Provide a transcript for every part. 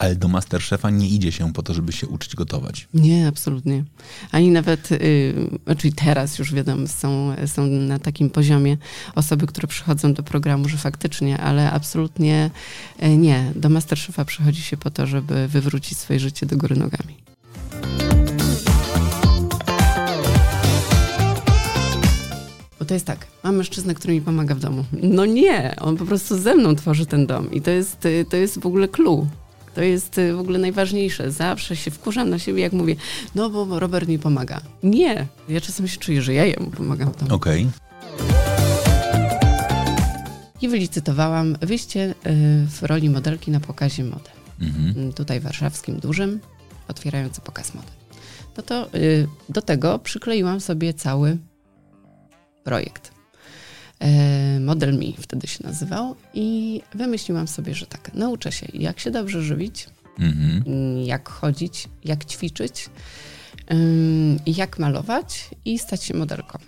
Ale do Masterchefa nie idzie się po to, żeby się uczyć gotować. Nie, absolutnie. Ani nawet, yy, czyli teraz już wiadomo, są, są na takim poziomie osoby, które przychodzą do programu, że faktycznie, ale absolutnie yy, nie. Do Masterchefa przychodzi się po to, żeby wywrócić swoje życie do góry nogami. To jest tak, mam mężczyznę, który mi pomaga w domu. No nie, on po prostu ze mną tworzy ten dom i to jest, y, to jest w ogóle clue. To jest y, w ogóle najważniejsze. Zawsze się wkurzam na siebie, jak mówię, no bo Robert mi pomaga. Nie, ja czasem się czuję, że ja jemu pomagam. Okej. I wylicytowałam wyjście y, w roli modelki na pokazie mody. Mhm. Tutaj warszawskim, dużym, otwierający pokaz mody. No to y, do tego przykleiłam sobie cały projekt. E, Model Me wtedy się nazywał i wymyśliłam sobie, że tak, nauczę się jak się dobrze żywić, Mhm. jak chodzić, jak ćwiczyć, jak malować i stać się modelką.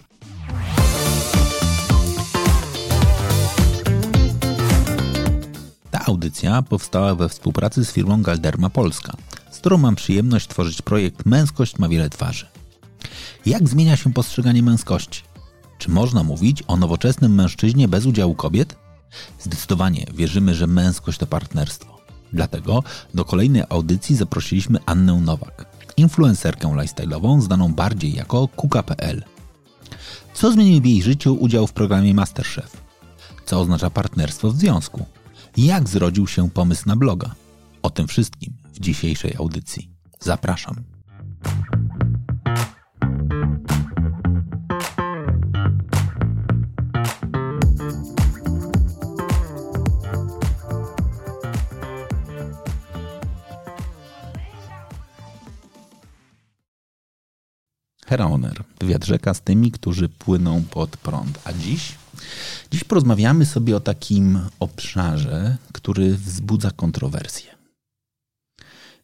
Ta audycja powstała we współpracy z firmą Galderma Polska, z którą mam przyjemność tworzyć projekt Męskość ma wiele twarzy. Jak zmienia się postrzeganie męskości? Czy można mówić o nowoczesnym mężczyźnie bez udziału kobiet? Zdecydowanie wierzymy, że męskość to partnerstwo. Dlatego do kolejnej audycji zaprosiliśmy Annę Nowak, influencerkę lifestyle'ową znaną bardziej jako kuka.pl. Co zmienił w jej życiu udział w programie Masterchef? Co oznacza partnerstwo w związku? Jak zrodził się pomysł na bloga? O tym wszystkim w dzisiejszej audycji. Zapraszam. Heraoner, wywiad rzeka z tymi, którzy płyną pod prąd. A dziś? Dziś porozmawiamy sobie o takim obszarze, który wzbudza kontrowersje.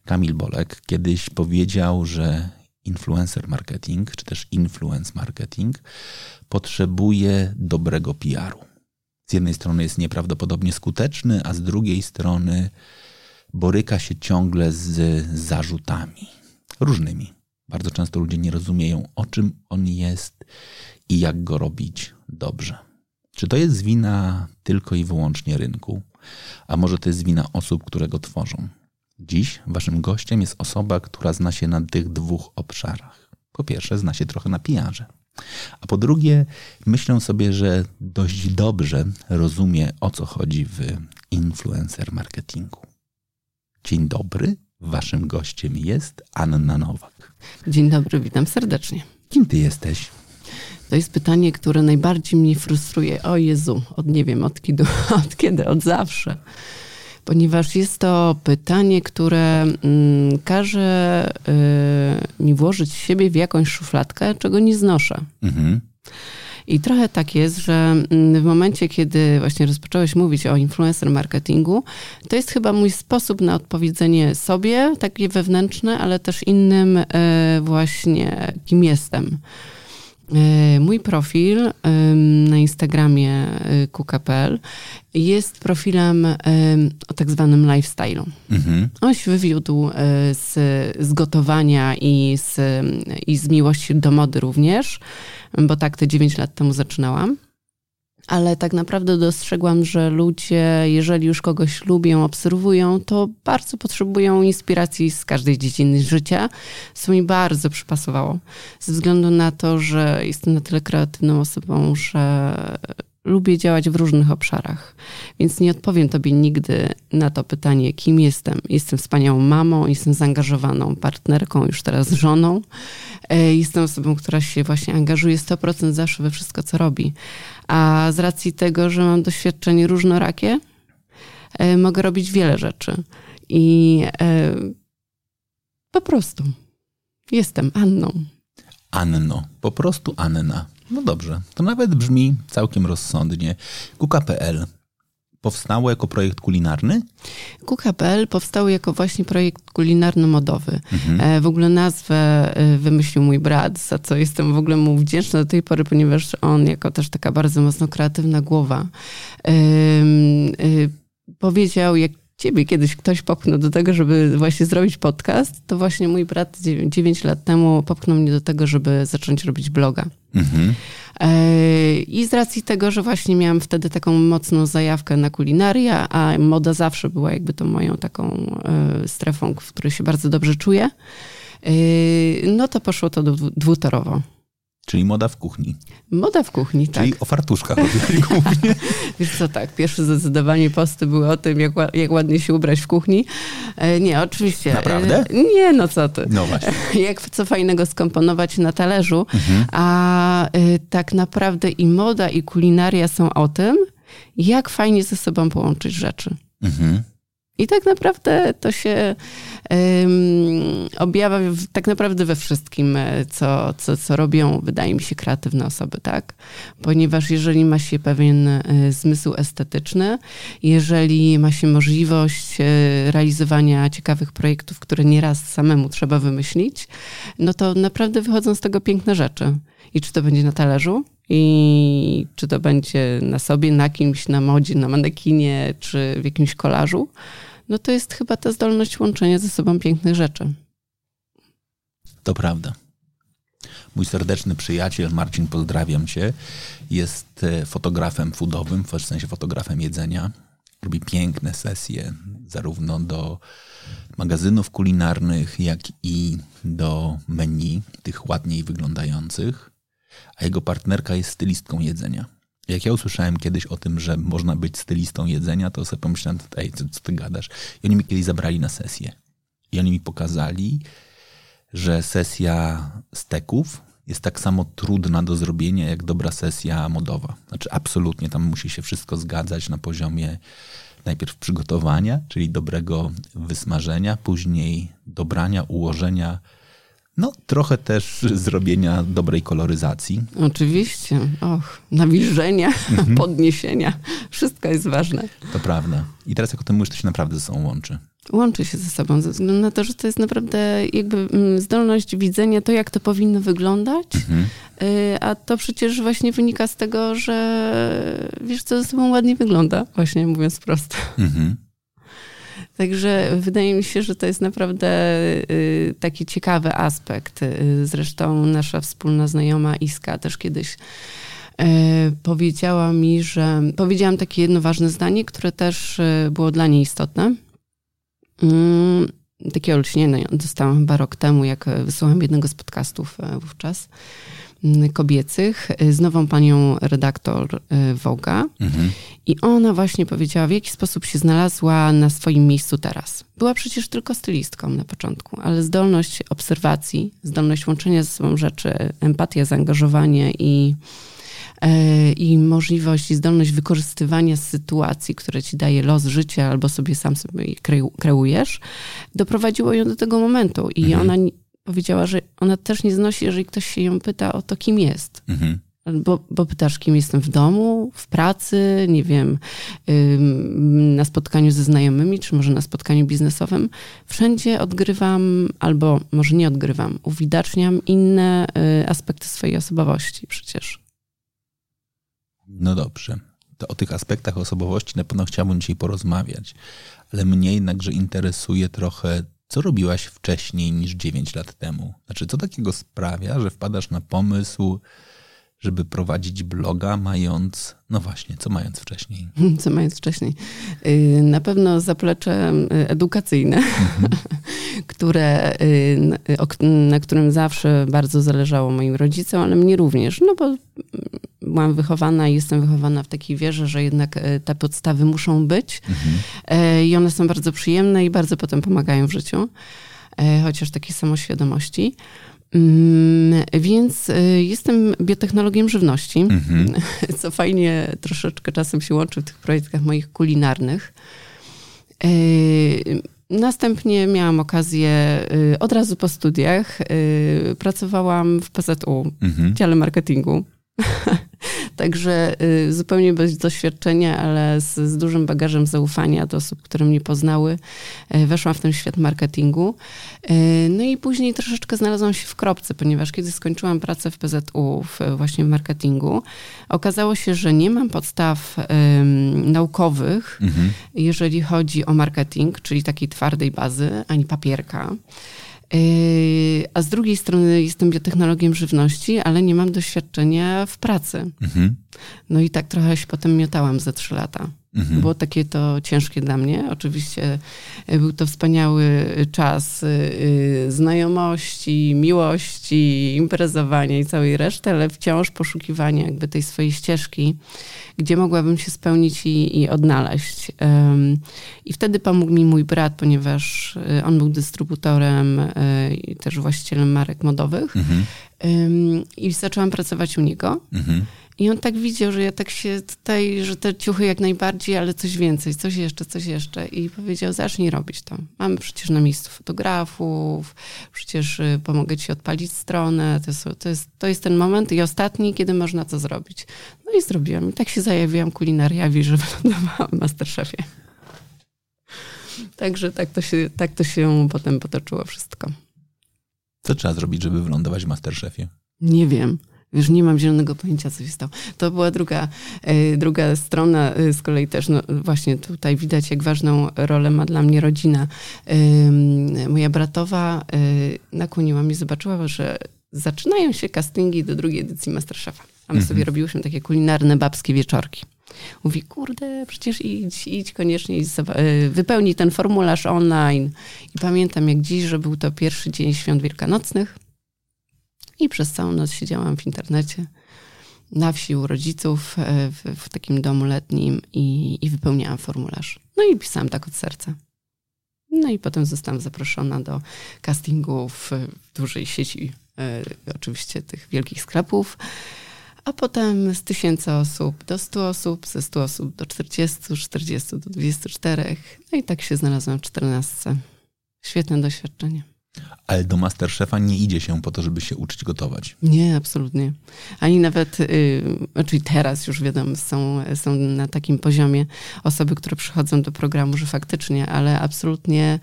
Kamil Bolek kiedyś powiedział, że influencer marketing, czy też influence marketing, potrzebuje dobrego PR-u. Z jednej strony jest nieprawdopodobnie skuteczny, a z drugiej strony boryka się ciągle z zarzutami różnymi. Bardzo często ludzie nie rozumieją, o czym on jest i jak go robić dobrze. Czy to jest wina tylko i wyłącznie rynku, a może to jest wina osób, które go tworzą? Dziś waszym gościem jest osoba, która zna się na tych dwóch obszarach. Po pierwsze, zna się trochę na pijarze, a po drugie, myślę sobie, że dość dobrze rozumie, o co chodzi w influencer marketingu. Dzień dobry, waszym gościem jest Anna Nowak. Dzień dobry, witam serdecznie. Kim ty jesteś? To jest pytanie, które najbardziej mnie frustruje. O Jezu, od nie wiem, od kiedy, od, kiedy, od zawsze. Ponieważ jest to pytanie, które mm, każe y, mi włożyć siebie w jakąś szufladkę, czego nie znoszę. Mhm. I trochę tak jest, że mm, w momencie, kiedy właśnie rozpocząłeś mówić o influencer marketingu, to jest chyba mój sposób na odpowiedzenie sobie, takie wewnętrzne, ale też innym e, właśnie, kim jestem. E, Mój profil na Instagramie e, kuka.pl jest profilem em, o tak zwanym lifestyle'u. Mhm. On się wywiódł e, z, z gotowania i z, i z miłości do mody również, bo tak te 9 lat temu zaczynałam. Ale tak naprawdę dostrzegłam, że ludzie, jeżeli już kogoś lubią, obserwują, to bardzo potrzebują inspiracji z każdej dziedziny życia, co mi bardzo przypasowało. Ze względu na to, że jestem na tyle kreatywną osobą, że lubię działać w różnych obszarach. Więc nie odpowiem tobie nigdy na to pytanie, kim jestem. Jestem wspaniałą mamą, jestem zaangażowaną partnerką, już teraz żoną. E, Jestem osobą, która się właśnie angażuje 100% zawsze we wszystko, co robi. A z racji tego, że mam doświadczenie różnorakie, e, mogę robić wiele rzeczy. I e, po prostu jestem Anną. Anno, po prostu Anna. No dobrze, to nawet brzmi całkiem rozsądnie. Kuka.pl powstało jako projekt kulinarny? Kuka.pl powstał jako właśnie projekt kulinarno-modowy. E, W ogóle nazwę e, wymyślił mój brat, za co jestem w ogóle mu wdzięczna do tej pory, ponieważ on jako też taka bardzo mocno kreatywna głowa e, powiedział, jak ciebie kiedyś ktoś popchnął do tego, żeby właśnie zrobić podcast, to właśnie mój brat 9 lat temu popchnął mnie do tego, żeby zacząć robić bloga. Mhm. E, I z racji tego, że właśnie miałam wtedy taką mocną zajawkę na kulinaria, a moda zawsze była jakby tą moją taką e, strefą, w której się bardzo dobrze czuję, e, no to poszło to dwutorowo. Czyli moda w kuchni. Moda w kuchni, tak. Czyli o fartuszkach głównie. Wiesz co, tak, pierwsze zdecydowanie posty były o tym, jak, jak ładnie się ubrać w kuchni. E, nie, oczywiście. Naprawdę? E, nie, no co ty. No właśnie. Jak co fajnego skomponować na talerzu. Mhm. A e, tak naprawdę i moda, i kulinaria są o tym, jak fajnie ze sobą połączyć rzeczy. Mhm. I tak naprawdę to się um, objawia w, tak naprawdę we wszystkim, e, co, co, co robią, wydaje mi się, kreatywne osoby, tak? Ponieważ jeżeli ma się pewien e, zmysł estetyczny, jeżeli ma się możliwość e, realizowania ciekawych projektów, które nieraz samemu trzeba wymyślić, no to naprawdę wychodzą z tego piękne rzeczy. I czy to będzie na talerzu, i czy to będzie na sobie, na kimś, na modzie, na manekinie, czy w jakimś kolażu, no to jest chyba ta zdolność łączenia ze sobą pięknych rzeczy. To prawda. Mój serdeczny przyjaciel, Marcin, pozdrawiam cię, jest e, fotografem foodowym, w sensie fotografem jedzenia. Robi piękne sesje, zarówno do magazynów kulinarnych, jak i do menu, tych ładniej wyglądających. A jego partnerka jest stylistką jedzenia. Jak ja usłyszałem kiedyś o tym, że można być stylistą jedzenia, to sobie pomyślałem, ej, co, co ty gadasz? I oni mi kiedyś zabrali na sesję. I oni mi pokazali, że sesja steków jest tak samo trudna do zrobienia, jak dobra sesja modowa. Znaczy absolutnie, tam musi się wszystko zgadzać na poziomie najpierw przygotowania, czyli dobrego wysmażenia, później dobrania, ułożenia no, trochę też zrobienia dobrej koloryzacji. Oczywiście. Och, nawilżenia, mhm. podniesienia. Wszystko jest ważne. To prawda. I teraz jak o tym mówisz, to się naprawdę ze sobą łączy. Łączy się ze sobą, ze względu na to, że to jest naprawdę jakby mm, zdolność widzenia to, jak to powinno wyglądać, mhm. Y, a to przecież właśnie wynika z tego, że wiesz, co ze sobą ładnie wygląda, właśnie mówiąc prosto. Mhm. Także wydaje mi się, że to jest naprawdę y, taki ciekawy aspekt. Y, zresztą nasza wspólna znajoma Iska też kiedyś y, powiedziała mi, że powiedziałam takie jedno ważne zdanie, które też było dla niej istotne. Mm, takie olśnienie dostałam chyba rok temu, jak wysłuchałam jednego z podcastów wówczas kobiecych z nową panią redaktor Woga. Mhm. I ona właśnie powiedziała, w jaki sposób się znalazła na swoim miejscu teraz. Była przecież tylko stylistką na początku, ale zdolność obserwacji, zdolność łączenia ze sobą rzeczy, empatia, zaangażowanie i, e, i możliwość i zdolność wykorzystywania sytuacji, które ci daje los życia albo sobie sam sobie kreujesz, doprowadziło ją do tego momentu. I mhm. ona powiedziała, że ona też nie znosi, jeżeli ktoś się ją pyta o to, kim jest. Mhm. Bo, bo pytasz, kim jestem w domu, w pracy, nie wiem, na spotkaniu ze znajomymi, czy może na spotkaniu biznesowym. Wszędzie odgrywam, albo może nie odgrywam, uwidaczniam inne y, aspekty swojej osobowości przecież. No dobrze. To o tych aspektach osobowości na pewno chciałbym dzisiaj porozmawiać, ale mnie jednakże interesuje trochę co robiłaś wcześniej niż 9 lat temu? Znaczy, co takiego sprawia, że wpadasz na pomysł, żeby prowadzić bloga, mając, no właśnie, co mając wcześniej? Co mając wcześniej? Y, na pewno zaplecze y, edukacyjne, mhm. które, y, na którym zawsze bardzo zależało moim rodzicom, ale mnie również, no bo byłam wychowana i jestem wychowana w takiej wierze, że jednak te podstawy muszą być mhm. i one są bardzo przyjemne i bardzo potem pomagają w życiu, chociaż takiej samoświadomości. Mm, więc y, jestem biotechnologiem żywności, mhm. co fajnie troszeczkę czasem się łączy w tych projektach moich kulinarnych. Y, następnie miałam okazję y, od razu po studiach. Pracowałam w PZU, mhm. w dziale marketingu. Także y, zupełnie bez doświadczenia, ale z, z, dużym bagażem zaufania do osób, które mnie poznały, y, weszłam w ten świat marketingu. Y, no i później troszeczkę znalazłam się w kropce, ponieważ kiedy skończyłam pracę w PZU, w, właśnie w marketingu, okazało się, że nie mam podstaw naukowych, mhm. jeżeli chodzi o marketing, czyli takiej twardej bazy, ani papierka. Yy, a z drugiej strony jestem biotechnologiem żywności, ale nie mam doświadczenia w pracy. Mhm. No i tak trochę się potem miotałam ze trzy lata. Mhm. Było takie to ciężkie dla mnie. Oczywiście e, był to wspaniały czas yy, znajomości, miłości, imprezowania i całej reszty, ale wciąż poszukiwania jakby tej swojej ścieżki, gdzie mogłabym się spełnić i, i odnaleźć. I wtedy pomógł mi mój brat, ponieważ e, on był dystrybutorem e, i też właścicielem marek modowych. Mhm. I zaczęłam pracować u niego. Mhm. I on tak widział, że ja tak się tutaj, że te ciuchy jak najbardziej, ale coś więcej, coś jeszcze, coś jeszcze. I powiedział, zacznij robić to. Mamy przecież na miejscu fotografów, przecież y, pomogę ci odpalić stronę. To jest, to jest, to jest ten moment i ostatni, kiedy można to zrobić. No i zrobiłam. I tak się zajawiłam kulinariawi, że wylądowałam w Masterchefie. Także tak to, się, tak to się potem potoczyło wszystko. Co trzeba zrobić, żeby wylądować w Masterchefie? Nie wiem. Już nie mam zielonego pojęcia, co się stało. To była druga, e, druga strona, e, z kolei też, no właśnie tutaj widać, jak ważną rolę ma dla mnie rodzina. Moja bratowa e, nakłoniła mnie, zobaczyła, że zaczynają się castingi do drugiej edycji Masterchefa. A my mhm. sobie robiłyśmy takie kulinarne babskie wieczorki. Mówi, kurde, przecież idź, idź koniecznie, wypełnij ten formularz online. I pamiętam jak dziś, że był to pierwszy dzień świąt wielkanocnych. I przez całą noc siedziałam w internecie na wsi u rodziców e, w, w takim domu letnim i, i, wypełniałam formularz. No i pisałam tak od serca. No i potem zostałam zaproszona do castingu w, w dużej sieci, e, oczywiście tych wielkich sklepów. A potem z tysięcy osób do 100 osób, ze 100 osób do 40, 40 do 24. No i tak się znalazłam w 14. Świetne doświadczenie. Ale do Masterchefa nie idzie się po to, żeby się uczyć gotować. Nie, absolutnie. Ani nawet, yy, czyli teraz już wiadomo, są, są na takim poziomie osoby, które przychodzą do programu, że faktycznie, ale absolutnie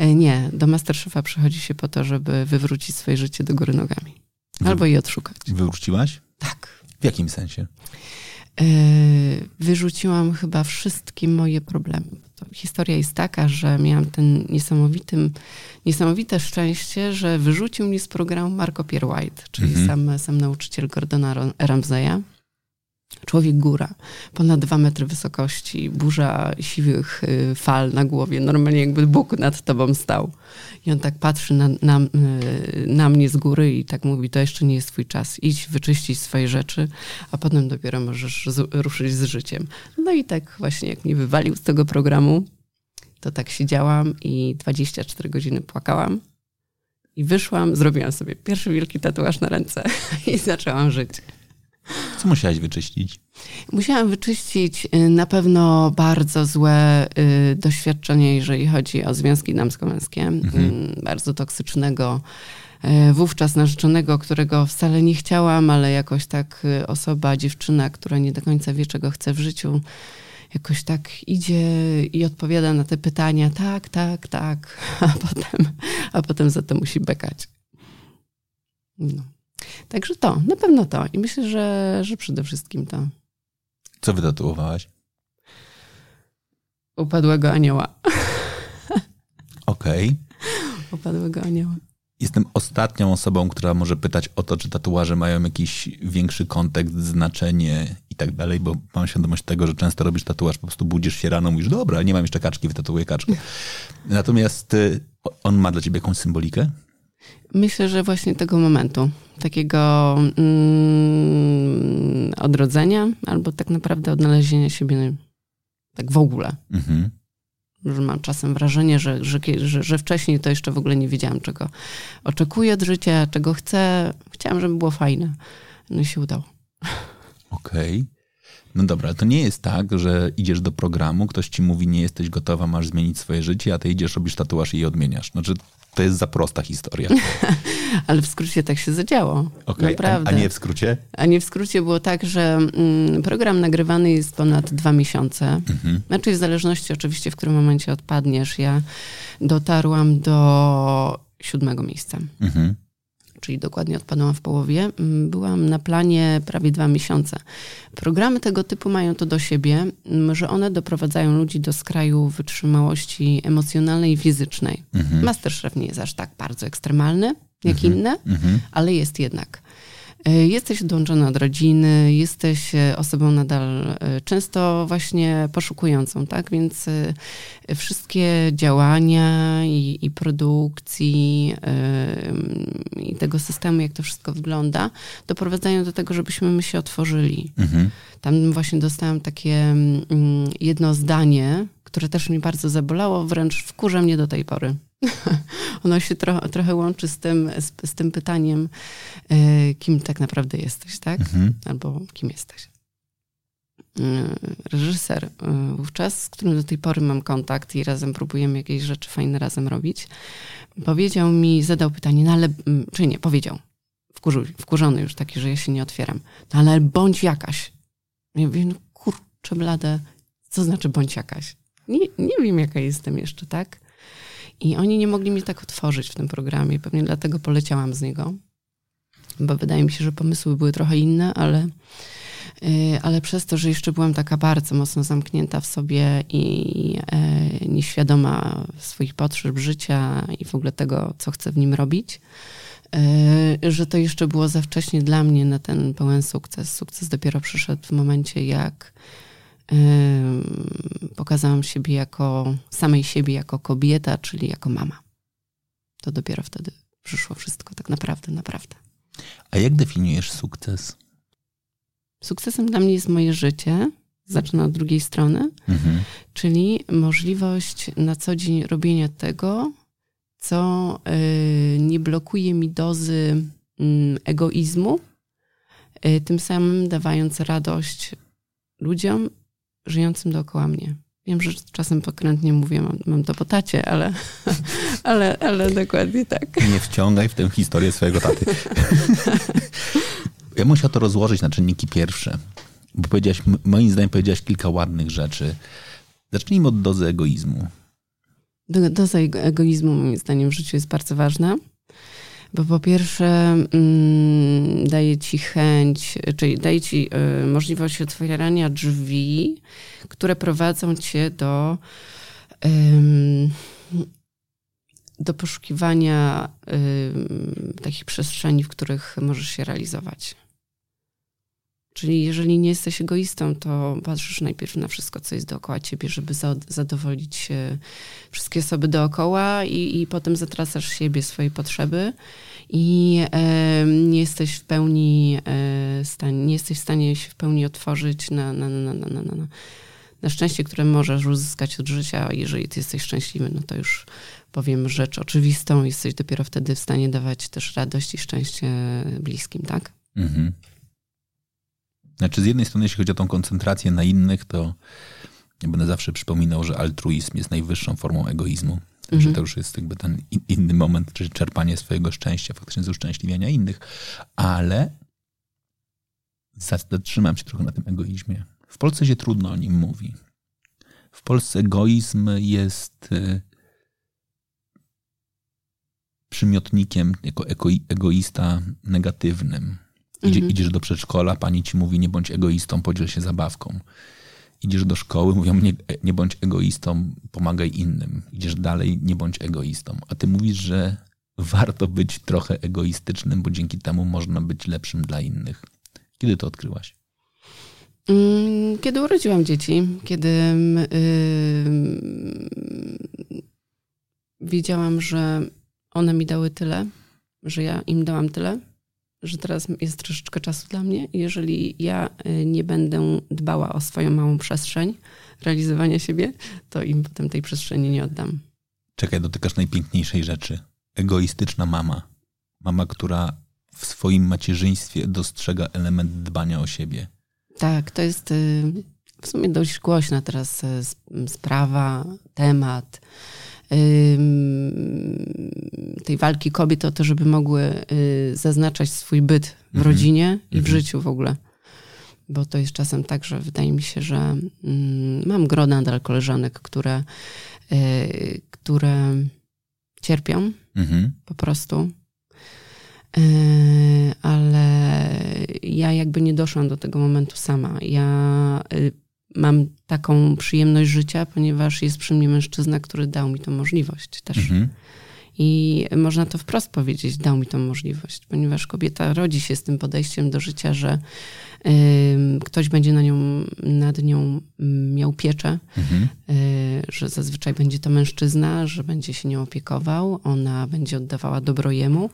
y, nie. Do Masterchefa przychodzi się po to, żeby wywrócić swoje życie do góry nogami. Albo Wy, je odszukać. Wywróciłaś? Tak. W jakim sensie? Yy, wyrzuciłam chyba wszystkie moje problemy. To historia jest taka, że miałam ten niesamowitym, niesamowite szczęście, że wyrzucił mnie z programu Marco Pierre-White, czyli mhm. sam, sam nauczyciel Gordona Ramseya. Człowiek góra, ponad dwa metry wysokości, burza siwych y, fal na głowie, normalnie jakby Bóg nad tobą stał. I on tak patrzy na, na, y, na mnie z góry i tak mówi, to jeszcze nie jest twój czas, idź wyczyścić swoje rzeczy, a potem dopiero możesz z, ruszyć z życiem. No i tak właśnie jak mnie wywalił z tego programu, to tak siedziałam i 24 godziny płakałam. I wyszłam, zrobiłam sobie pierwszy wielki tatuaż na ręce i zaczęłam żyć. Co musiałaś wyczyścić? Musiałam wyczyścić y, na pewno bardzo złe y, doświadczenie, jeżeli chodzi o związki damsko-męskie. Mhm. Mm, bardzo toksycznego y, wówczas narzeczonego, którego wcale nie chciałam, ale jakoś tak osoba, dziewczyna, która nie do końca wie, czego chce w życiu, jakoś tak idzie i odpowiada na te pytania, tak, tak, tak, a potem, a potem za to musi bekać. No. Także to, na pewno to. I myślę, że, że przede wszystkim to. Co wytatuowałaś? Upadłego anioła. Okej. Okay. Upadłego anioła. Jestem ostatnią osobą, która może pytać o to, czy tatuaże mają jakiś większy kontekst, znaczenie i tak dalej, bo mam świadomość tego, że często robisz tatuaż, po prostu budzisz się rano, mówisz, dobra, nie mam jeszcze kaczki, wytatuuję kaczkę. Natomiast y, on ma dla ciebie jakąś symbolikę? Myślę, że właśnie tego momentu, takiego mm, odrodzenia, albo tak naprawdę odnalezienia siebie tak w ogóle. Mhm. Że mam czasem wrażenie, że, że, że, że, wcześniej to jeszcze w ogóle nie wiedziałam, czego oczekuję od życia, czego chcę. Chciałam, żeby było fajne. No i się udało. Okej. Okay. No dobra, ale to nie jest tak, że idziesz do programu, ktoś ci mówi, nie jesteś gotowa, masz zmienić swoje życie, a ty idziesz, robisz tatuaż i je odmieniasz. Znaczy, to jest za prosta historia. Ale w skrócie tak się zadziało. Okay. Naprawdę. A, a, nie w skrócie? A nie w skrócie było tak, że mm, program nagrywany jest ponad dwa miesiące. Mhm. Znaczy w zależności oczywiście, w którym momencie odpadniesz. Ja dotarłam do siódmego miejsca. Mhm czyli dokładnie odpadłam w połowie, mm, byłam na planie prawie dwa miesiące. Programy tego typu mają to do siebie, mm, że one doprowadzają ludzi do skraju wytrzymałości emocjonalnej i fizycznej. Mhm. Masterchef nie jest aż tak bardzo ekstremalny jak mhm. inne, mhm. ale jest jednak. E, jesteś odłączony od rodziny, jesteś e, osobą nadal e, często właśnie poszukującą, tak? Więc wszystkie działania i, i produkcji i tego systemu, jak to wszystko wygląda, doprowadzają do tego, żebyśmy my się otworzyli. Mhm. Tam właśnie dostałam takie mm, jedno zdanie, które też mi bardzo zabolało, wręcz wkurza mnie do tej pory. ono się tro, trochę łączy z tym, z, z, tym pytaniem, e, kim tak naprawdę jesteś, tak? Mhm. Albo kim jesteś. E, reżyser e, wówczas, z którym do tej pory mam kontakt i razem próbujemy jakieś rzeczy fajne razem robić, powiedział mi, zadał pytanie, no ale, czy nie, powiedział, wkurzył, wkurzony już taki, że ja się nie otwieram, no ale bądź jakaś. Ja mówię, no kurczę blade, co znaczy bądź jakaś? Nie, nie wiem, jaka jestem jeszcze, tak? I oni nie mogli mnie tak otworzyć w tym programie. Pewnie dlatego poleciałam z niego. Bo wydaje mi się, że pomysły były trochę inne, ale, y, ale przez to, że jeszcze byłam taka bardzo mocno zamknięta w sobie i e, nieświadoma swoich potrzeb życia i w ogóle tego, co chcę w nim robić, e, że to jeszcze było za wcześnie dla mnie na ten pełen sukces. Sukces dopiero przyszedł w momencie, jak pokazałam siebie jako, samej siebie jako kobieta, czyli jako mama. To dopiero wtedy przyszło wszystko, tak naprawdę, naprawdę. A jak definiujesz sukces? Sukcesem dla mnie jest moje życie. Zacznę od drugiej strony, mhm. czyli możliwość na co dzień robienia tego, co y, nie blokuje mi dozy mm, egoizmu, y, tym samym dawając radość ludziom żyjącym dookoła mnie. Wiem, że czasem pokrętnie mówię, mam, mam to po tacie, ale, ale, ale dokładnie tak. Nie wciągaj w tę historię swojego taty. ja muszę to rozłożyć na czynniki pierwsze, bo powiedziałaś, moim zdaniem powiedziałaś kilka ładnych rzeczy. Zacznijmy od dozy egoizmu. Doza egoizmu moim zdaniem w życiu jest bardzo ważna. Bo po pierwsze mm, daje ci chęć, czyli daje ci y, możliwość otwierania drzwi, które prowadzą cię do, y, do poszukiwania y, takich przestrzeni, w których możesz się realizować. Czyli jeżeli nie jesteś egoistą, to patrzysz najpierw na wszystko, co jest dookoła ciebie, żeby zadowolić wszystkie osoby dookoła i, i potem zatracasz siebie, swoje potrzeby i e, nie jesteś w pełni e, nie jesteś w stanie się w pełni otworzyć na, na, na, na, na, na, na szczęście, które możesz uzyskać od życia. Jeżeli ty jesteś szczęśliwy, no to już powiem rzecz oczywistą, jesteś dopiero wtedy w stanie dawać też radość i szczęście bliskim, tak? Mhm. Znaczy, z jednej strony, jeśli chodzi o tą koncentrację na innych, to ja będę zawsze przypominał, że altruizm jest najwyższą formą egoizmu. Także mhm. to już jest jakby ten inny moment, czyli czerpanie swojego szczęścia, faktycznie z uszczęśliwiania innych. Ale zatrzymam się trochę na tym egoizmie. W Polsce się trudno o nim mówi. W Polsce egoizm jest y, przymiotnikiem jako egoista negatywnym. Idzie, mhm. Idziesz do przedszkola, pani ci mówi, nie bądź egoistą, podziel się zabawką. Idziesz do szkoły, mówią, nie, nie bądź egoistą, pomagaj innym. Idziesz dalej, nie bądź egoistą. A ty mówisz, że warto być trochę egoistycznym, bo dzięki temu można być lepszym dla innych. Kiedy to odkryłaś? Mm, kiedy urodziłam dzieci, kiedy yy, wiedziałam, że one mi dały tyle, że ja im dałam tyle, że teraz jest troszeczkę czasu dla mnie. Jeżeli ja y, nie będę dbała o swoją małą przestrzeń realizowania siebie, to im potem tej przestrzeni nie oddam. Czekaj, dotykasz najpiękniejszej rzeczy. Egoistyczna mama. Mama, która w swoim macierzyństwie dostrzega element dbania o siebie. Tak, to jest y, w sumie dość głośna teraz y, sprawa, temat tej walki kobiet o to, żeby mogły y, zaznaczać swój byt w mhm. rodzinie i w mhm. życiu w ogóle. Bo to jest czasem tak, że wydaje mi się, że mm, mam gro nadal koleżanek, które, które cierpią mhm. po prostu. Ale ja jakby nie doszłam do tego momentu sama. Ja mam taką przyjemność życia, ponieważ jest przy mnie mężczyzna, który dał mi tą możliwość też. Mhm. I można to wprost powiedzieć, dał mi tą możliwość, ponieważ kobieta rodzi się z tym podejściem do życia, że y, ktoś będzie na nią, nad nią miał pieczę, mhm. y, że zazwyczaj będzie to mężczyzna, że będzie się nią opiekował, ona będzie oddawała dobro jemu.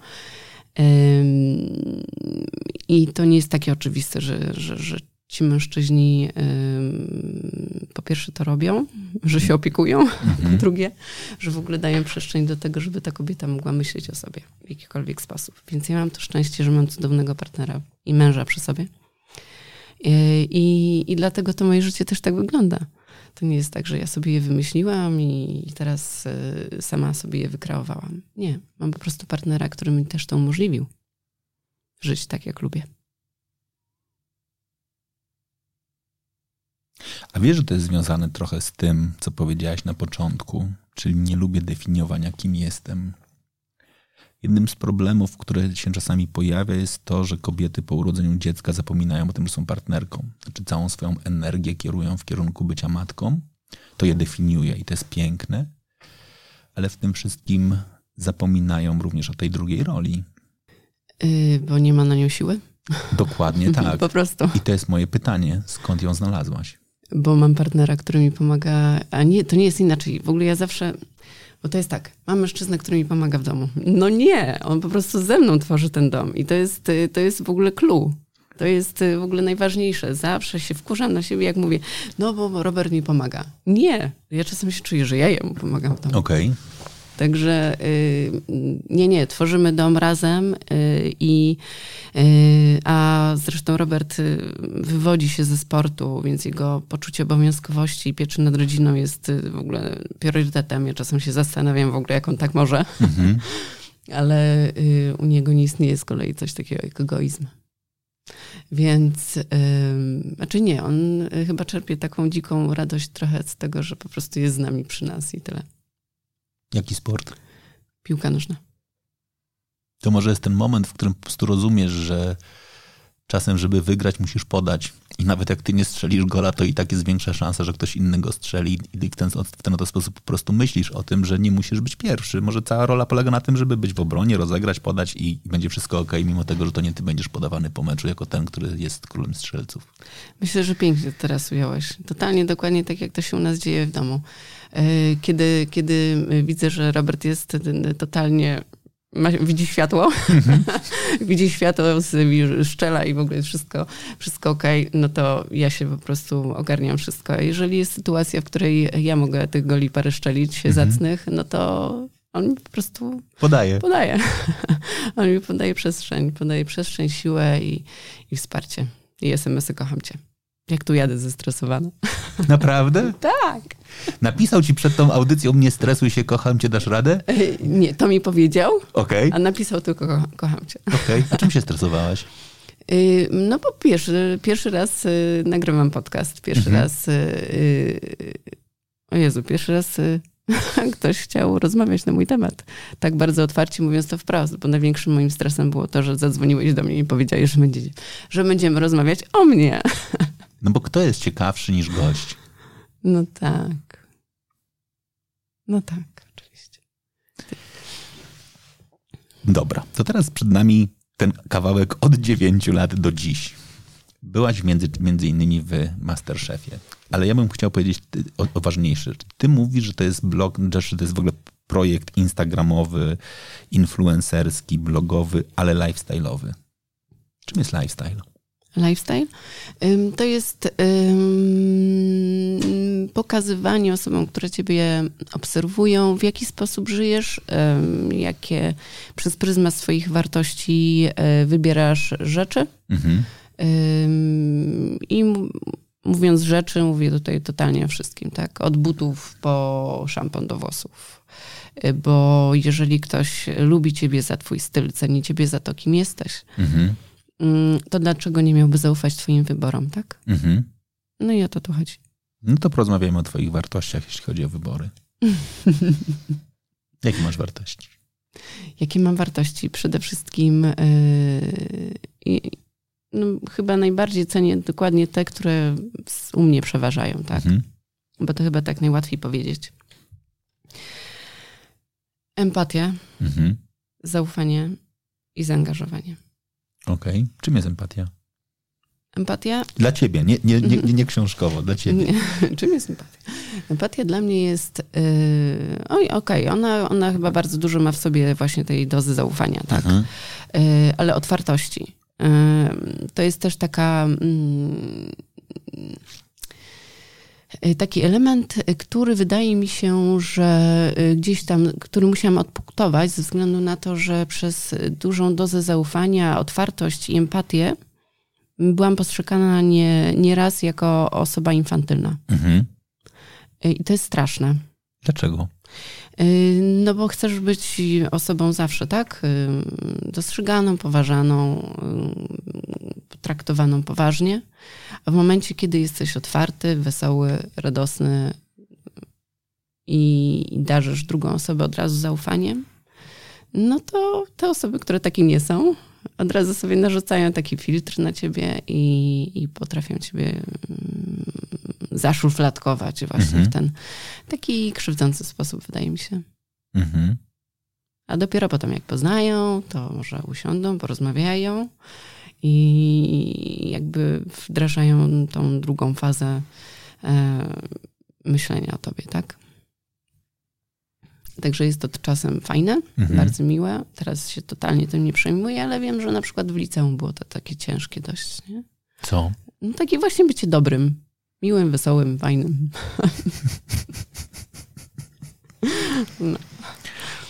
I to nie jest takie oczywiste, że, że, że ci mężczyźni po pierwsze to robią, że się opiekują, mhm. drugie, że w ogóle dają przestrzeń do tego, żeby ta kobieta mogła myśleć o sobie w jakikolwiek sposób. Więc ja mam to szczęście, że mam cudownego partnera i męża przy sobie. I, i dlatego to moje życie też tak wygląda. To nie jest tak, że ja sobie je wymyśliłam i teraz e, sama sobie je wykreowałam. Nie, mam po prostu partnera, który mi też to umożliwił. Żyć tak, jak lubię. A wiesz, że to jest związane trochę z tym, co powiedziałaś na początku, czyli nie lubię definiowania, kim jestem. Jednym z problemów, które się czasami pojawia, jest to, że kobiety po urodzeniu dziecka zapominają o tym, że są partnerką. Znaczy całą swoją energię kierują w kierunku bycia matką. To je definiuje i to jest piękne, ale w tym wszystkim zapominają również o tej drugiej roli. Yy, bo nie ma na nią siły? Dokładnie tak. po prostu. I to jest moje pytanie, skąd ją znalazłaś? Bo mam partnera, który mi pomaga, a nie, to nie jest inaczej. W ogóle ja zawsze, bo to jest tak, mam mężczyznę, który mi pomaga w domu. No nie, on po prostu ze mną tworzy ten dom i to jest, to jest w ogóle clue. To jest w ogóle najważniejsze. Zawsze się wkurzam na siebie, jak mówię, no bo Robert mi pomaga. Nie, ja czasem się czuję, że ja jemu pomagam w domu. Okej. Okay. Także y, nie, nie, tworzymy dom razem y, i y, a zresztą Robert wywodzi się ze sportu, więc jego poczucie obowiązkowości i pieczy nad rodziną jest w ogóle priorytetem. Ja czasem się zastanawiam w ogóle, jak on tak może. Mhm. Ale u niego nie istnieje z kolei coś takiego jak egoizm. Więc, yy, znaczy nie, on chyba czerpie taką dziką radość trochę z tego, że po prostu jest z nami przy nas i tyle. Jaki sport? Piłka nożna. To może jest ten moment, w którym po prostu rozumiesz, że czasem, żeby wygrać, musisz podać. I nawet jak ty nie strzelisz gola, to i tak jest większa szansa, że ktoś inny go strzeli. I w ten, w ten oto sposób po prostu myślisz o tym, że nie musisz być pierwszy. Może cała rola polega na tym, żeby być w obronie, rozegrać, podać i, będzie wszystko ok, mimo tego, że to nie ty będziesz podawany po meczu jako ten, który jest królem strzelców. Myślę, że pięknie teraz ująłeś. Totalnie dokładnie tak, jak to się u nas dzieje w domu. E, kiedy, kiedy widzę, że Robert jest totalnie ma, widzi światło, mhm. widzi światło, szczela i w ogóle jest wszystko, wszystko ok, no to ja się po prostu ogarniam wszystko. A jeżeli jest sytuacja, w której ja mogę tych goli parę szczelić mhm. zacnych, no to on mi po prostu podaje. Podaje. on mi podaje przestrzeń, podaje przestrzeń, siłę i, i wsparcie. I SMS-y kocham cię. Jak tu jadę zestresowana. Naprawdę? tak. Napisał ci przed tą audycją, nie stresuj się, kocham cię, dasz radę? Nie, to mi powiedział, okay. a napisał tylko ko kocham cię. Okej, okay. a czym się stresowałaś? Y, no bo pierwszy, pierwszy raz y, nagrywam podcast, pierwszy mhm. raz y, o Jezu, pierwszy raz ktoś chciał rozmawiać na mój temat. Tak bardzo otwarcie mówiąc to wprost, bo największym moim stresem było to, że zadzwoniłeś do mnie i powiedziałeś, że, będzie, że będziemy rozmawiać o mnie. No bo kto jest ciekawszy niż gość? No tak. No tak, oczywiście. Dobra, to teraz przed nami ten kawałek od 9 lat do dziś. Byłaś między, między innymi w Masterchefie, ale ja bym chciał powiedzieć o, o ważniejsze. Ty mówisz, że to jest blog, że to jest w ogóle projekt instagramowy, influencerski, blogowy, ale lifestyle'owy. Czym jest lifestyle? Lifestyle, to jest pokazywanie osobom, które ciebie obserwują, w jaki sposób żyjesz, jakie przez pryzmat swoich wartości e, wybierasz rzeczy. Mhm. I mówiąc rzeczy, mówię tutaj totalnie o wszystkim, tak? Od butów po szampon do włosów. Y, bo jeżeli ktoś lubi ciebie za twój styl, ceni ciebie za to, kim jesteś, mhm. Mm, to dlaczego nie miałby zaufać twoim wyborom, tak? Mhm. No i o to tu chodzi. No to porozmawiajmy o twoich wartościach, jeśli chodzi o wybory. Jakie masz wartości? Jakie mam wartości? Przede wszystkim yy, no, chyba najbardziej cenię dokładnie te, które u mnie przeważają, tak? Mhm. Bo to chyba tak najłatwiej powiedzieć. Empatia, mhm. zaufanie i zaangażowanie. Okej. Okay. Czym jest empatia? Empatia? Dla ciebie, nie, nie, nie, nie książkowo, dla ciebie. Czym jest empatia? Empatia dla mnie jest. Yy, oj, okej, okay. ona, ona chyba bardzo dużo ma w sobie właśnie tej dozy zaufania, tak? Yy, ale otwartości. Yy, to jest też taka. Yy, taki element, y, który wydaje mi się, że y, gdzieś tam, który musiałam odpunktować ze względu na to, że przez dużą dozę zaufania, otwartość i empatię byłam postrzegana nie, nieraz jako osoba infantylna. Mhm. I to jest straszne. Dlaczego? No bo chcesz być osobą zawsze, tak? Dostrzeganą, poważaną, traktowaną poważnie. A w momencie, kiedy jesteś otwarty, wesoły, radosny i darzysz drugą osobę od razu zaufaniem, no to te osoby, które takie nie są, od razu sobie narzucają taki filtr na ciebie i, i potrafią ciebie mm, zaszufladkować właśnie mhm. w ten taki krzywdzący sposób, wydaje mi się. Mhm. A dopiero potem, jak poznają, to może usiądą, porozmawiają i jakby wdrażają tą drugą fazę e, myślenia o tobie, tak? Także jest to czasem fajne, mhm. bardzo miłe. Teraz się totalnie tym nie przejmuję, ale wiem, że na przykład w liceum było to takie ciężkie dość. Nie? Co? No takie właśnie bycie dobrym, miłym, wesołym, fajnym. no.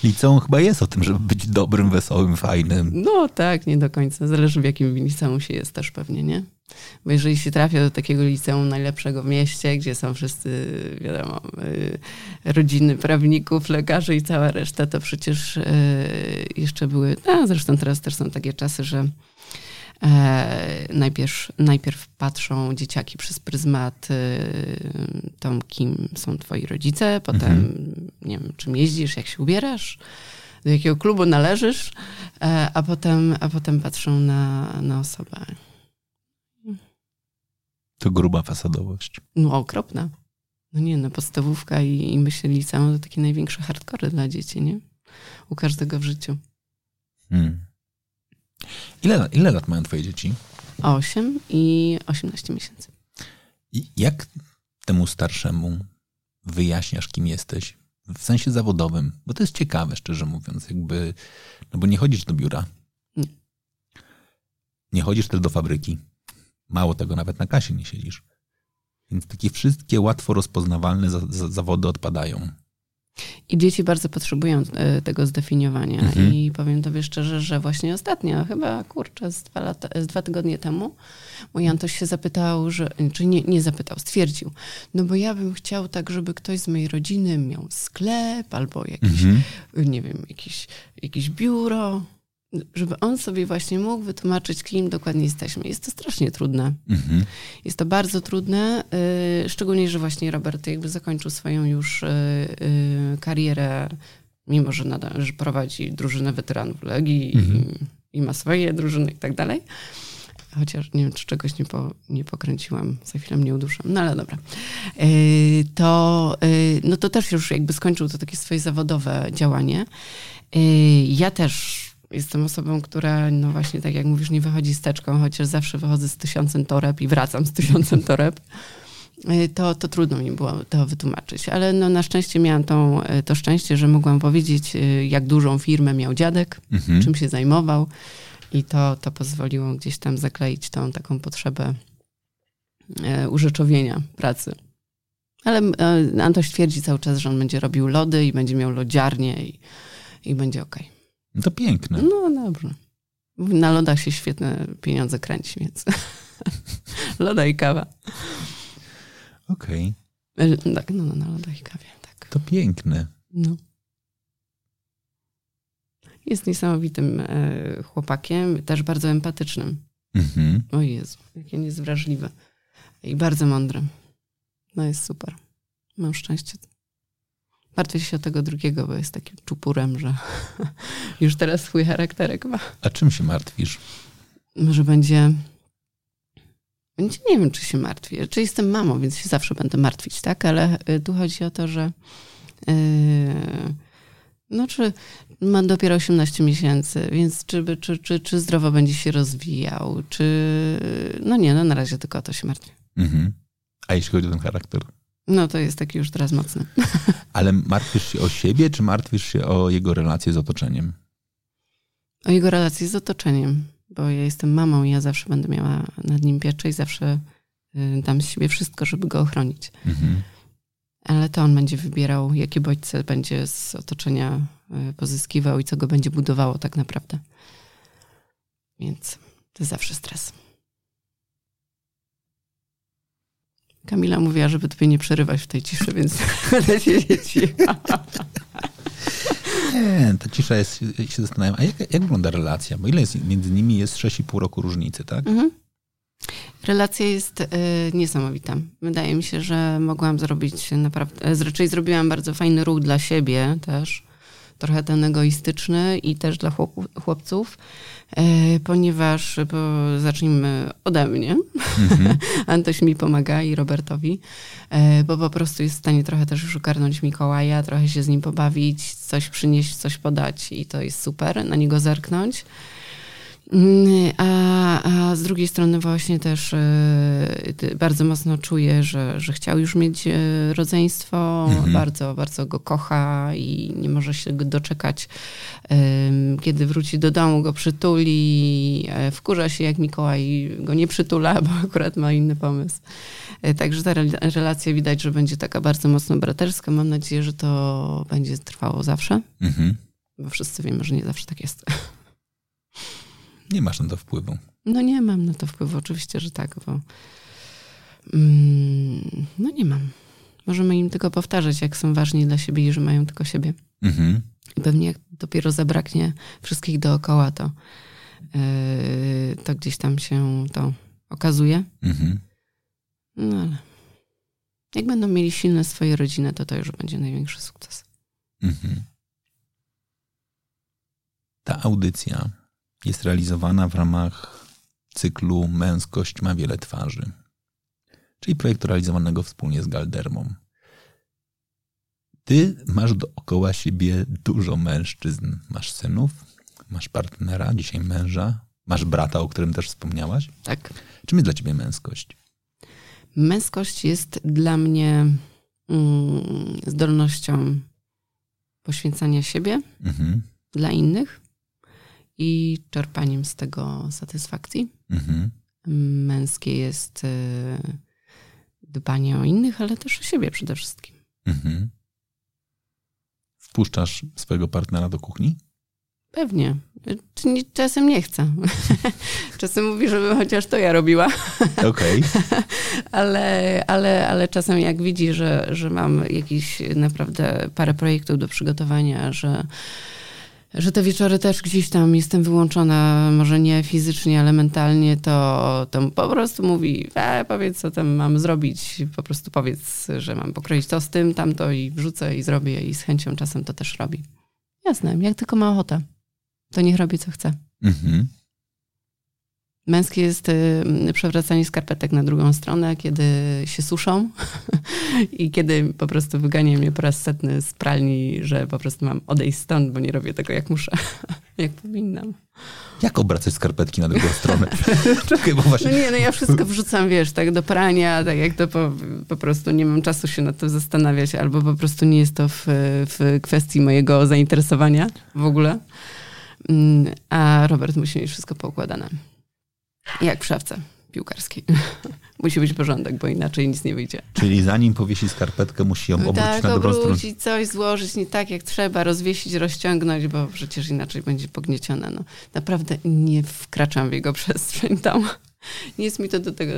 Liceum chyba jest o tym, żeby być dobrym, wesołym, fajnym. No tak, nie do końca. Zależy w jakim liceum się jest też pewnie, nie? Bo jeżeli się trafia do takiego liceum najlepszego w mieście, gdzie są wszyscy, wiadomo, y, rodziny prawników, lekarzy i cała reszta, to przecież y, jeszcze były, a zresztą teraz też są takie czasy, że najpierw, najpierw patrzą dzieciaki przez pryzmat y, tą, kim są twoi rodzice, potem mhm. nie wiem, czym jeździsz, jak się ubierasz, do jakiego klubu należysz, e, a potem, a potem patrzą na, na osobę. To gruba fasadowość. No okropna. No nie, no podstawówka i, i myślę liceum to takie największe hardkory dla dzieci, nie? U każdego w życiu. Hmm. Ile, ile lat mają twoje dzieci? 8 i 18 miesięcy. I jak temu starszemu wyjaśniasz, kim jesteś? W sensie zawodowym, bo to jest ciekawe, szczerze mówiąc, jakby, no bo nie chodzisz do biura. Nie. Nie chodzisz też do fabryki. Mało tego, nawet na kasie nie siedzisz. Więc takie wszystkie łatwo rozpoznawalne za, za, zawody odpadają. I dzieci bardzo potrzebują e, tego zdefiniowania. Mhm. I powiem tobie szczerze, że właśnie ostatnio, chyba kurczę, z dwa, lata, z dwa tygodnie temu, mój Antoś się zapytał, że, czy nie, nie zapytał, stwierdził, no bo ja bym chciał tak, żeby ktoś z mojej rodziny miał sklep albo jakiś, mhm. nie wiem, jakiś, jakieś biuro żeby on sobie właśnie mógł wytłumaczyć, kim dokładnie jesteśmy. Jest to strasznie trudne. Mhm. Jest to bardzo trudne, y, szczególnie, że właśnie Robert jakby zakończył swoją już y, y, karierę, mimo że, nadal, że prowadzi drużynę weteranów Legii mhm. i, i, ma swoje drużyny i tak dalej. Chociaż nie wiem, czy czegoś nie, po, nie pokręciłam, za chwilę mnie uduszę. No ale dobra. To, no to też już jakby skończył to takie swoje zawodowe działanie. Ja też Jestem osobą, która, no właśnie, tak jak mówisz, nie wychodzi z teczką, chociaż zawsze wychodzę z tysiącem toreb i wracam z tysiącem toreb. Y, to, to trudno mi było to wytłumaczyć, ale no na szczęście miałam tą, y, to szczęście, że mogłam powiedzieć, y, jak dużą firmę miał dziadek, mhm. czym się zajmował i to, to pozwoliło gdzieś tam zakleić tą taką potrzebę urzeczowienia pracy. Ale Antoś twierdzi cały czas, że on będzie robił lody i będzie miał lodziarnię i, i będzie okej. Okay. No to piękne. No dobrze. Na lodach się świetne pieniądze kręci, więc loda i kawa. Okej. Okay. Tak, no, no, na lodach i kawie, tak. To piękne. No. Jest niesamowitym e, chłopakiem, też bardzo empatycznym. Mhm. O Jezu, jakie niezwrażliwe. I bardzo mądry. No jest super. Mam szczęście. Martwię się o tego drugiego, bo jest takim czupurem, że już teraz swój charakterek ma. A czym się martwisz? Może będzie... Będzie, nie wiem, czy się martwię. Czy jestem mamą, więc się zawsze będę martwić, tak? Ale y, tu chodzi o to, że yy, no czy ma dopiero 18 miesięcy, więc czy, czy, czy, czy zdrowo będzie się rozwijał, czy... No nie, no na razie tylko o to się martwię. Mhm. A jeśli chodzi o ten charakter? No to jest taki już teraz mocny. Ale martwisz się o siebie, czy martwisz się o jego relacje z otoczeniem? O jego relacje z otoczeniem, bo ja jestem mamą i ja zawsze będę miała nad nim pieczę i zawsze y, dam z siebie wszystko, żeby go ochronić. Mhm. Ale to on będzie wybierał, jakie bodźce będzie z otoczenia y, pozyskiwał i co go będzie budowało tak naprawdę. Więc to zawsze stres. Kamila mówiła, żeby tobie nie przerywać w tej ciszy, więc będę siedzieć Nie, ta cisza jest, się zastanawiam, a jak, jak wygląda relacja? Bo ile jest między nimi jest 6,5 roku różnicy, tak? Mhm. Relacja jest y, niesamowita. Wydaje mi się, że mogłam zrobić naprawdę, e, raczej zrobiłam bardzo fajny ruch dla siebie też, trochę ten egoistyczny i też dla chłopców, e, ponieważ, bo zacznijmy ode mnie, mhm. Antoś mi pomaga i Robertowi, e, bo po prostu jest w stanie trochę też już ogarnąć Mikołaja, trochę się z nim pobawić, coś przynieść, coś podać i to jest super, na niego zerknąć. Mm, a, a z drugiej strony właśnie też y, bardzo mocno czuję, że, że chciał już mieć e, rodzeństwo, mhm. bardzo, bardzo go kocha i nie może się go doczekać, kiedy wróci do domu, go przytuli, e, wkurza się jak Mikołaj go nie przytula, bo akurat ma inny pomysł. Także ta relacja widać, że będzie taka bardzo mocno braterska. Mam nadzieję, że to będzie trwało zawsze, mhm. bo wszyscy wiemy, że nie zawsze tak jest. Nie masz na to wpływu. No nie mam na to wpływu, oczywiście, że tak, bo mm, no nie mam. Możemy im tylko powtarzać, jak są ważni dla siebie i że mają tylko siebie. Mhm. I pewnie jak dopiero zabraknie wszystkich dookoła, to, yy, to gdzieś tam się to okazuje. Mhm. No ale jak będą mieli silne swoje rodziny, to to już będzie największy sukces. Mhm. Ta audycja jest realizowana w ramach cyklu Męskość ma wiele twarzy, czyli projektu realizowanego wspólnie z Galdermą. Ty masz dookoła siebie dużo mężczyzn. Masz synów, masz partnera, dzisiaj męża, masz brata, o którym też wspomniałaś. Tak. Czym jest dla ciebie męskość? Męskość jest dla mnie mm, zdolnością poświęcania siebie mhm. dla innych, i czerpaniem z tego satysfakcji. Mhm. Męskie jest e, dbanie o innych, ale też o siebie przede wszystkim. Mhm. Wpuszczasz swojego partnera do kuchni? Pewnie. Czasem nie chcę. czasem mówi, żeby chociaż to ja robiła. Okej. Okay. ale, ale, ale czasem jak widzi, że, że mam jakieś naprawdę parę projektów do przygotowania, że że te wieczory też gdzieś tam jestem wyłączona, może nie fizycznie, ale mentalnie, to, to po prostu mówi, e, powiedz, co tam mam zrobić, po prostu powiedz, że mam pokroić to z tym, tamto i wrzucę i zrobię i z chęcią czasem to też robi. Jasne, jak tylko ma ochotę, to niech robi, co chce. Mhm. Męskie jest y, przewracanie skarpetek na drugą stronę, kiedy się suszą i kiedy po prostu wygania mnie po raz setny z pralni, że po prostu mam odejść stąd, bo nie robię tego jak muszę, jak powinnam. Jak obracać skarpetki na drugą stronę? Czekaj, bo właśnie... No nie, no ja wszystko wrzucam, wiesz, tak do prania, tak jak to po, po prostu nie mam czasu się nad tym zastanawiać, albo po prostu nie jest to w, w kwestii mojego zainteresowania w ogóle. Mm, a Robert musi mieć wszystko poukładane. Jak w szafce. piłkarskiej. musi być porządek, bo inaczej nic nie wyjdzie. Czyli zanim powiesi skarpetkę, musi ją obrócić tak, na dobrą stronę. obrócić, coś złożyć nie tak jak trzeba, rozwiesić, rozciągnąć, bo przecież inaczej będzie pogniecione. No, naprawdę nie wkraczam w jego przestrzeń tam. Nie jest mi to do, tego,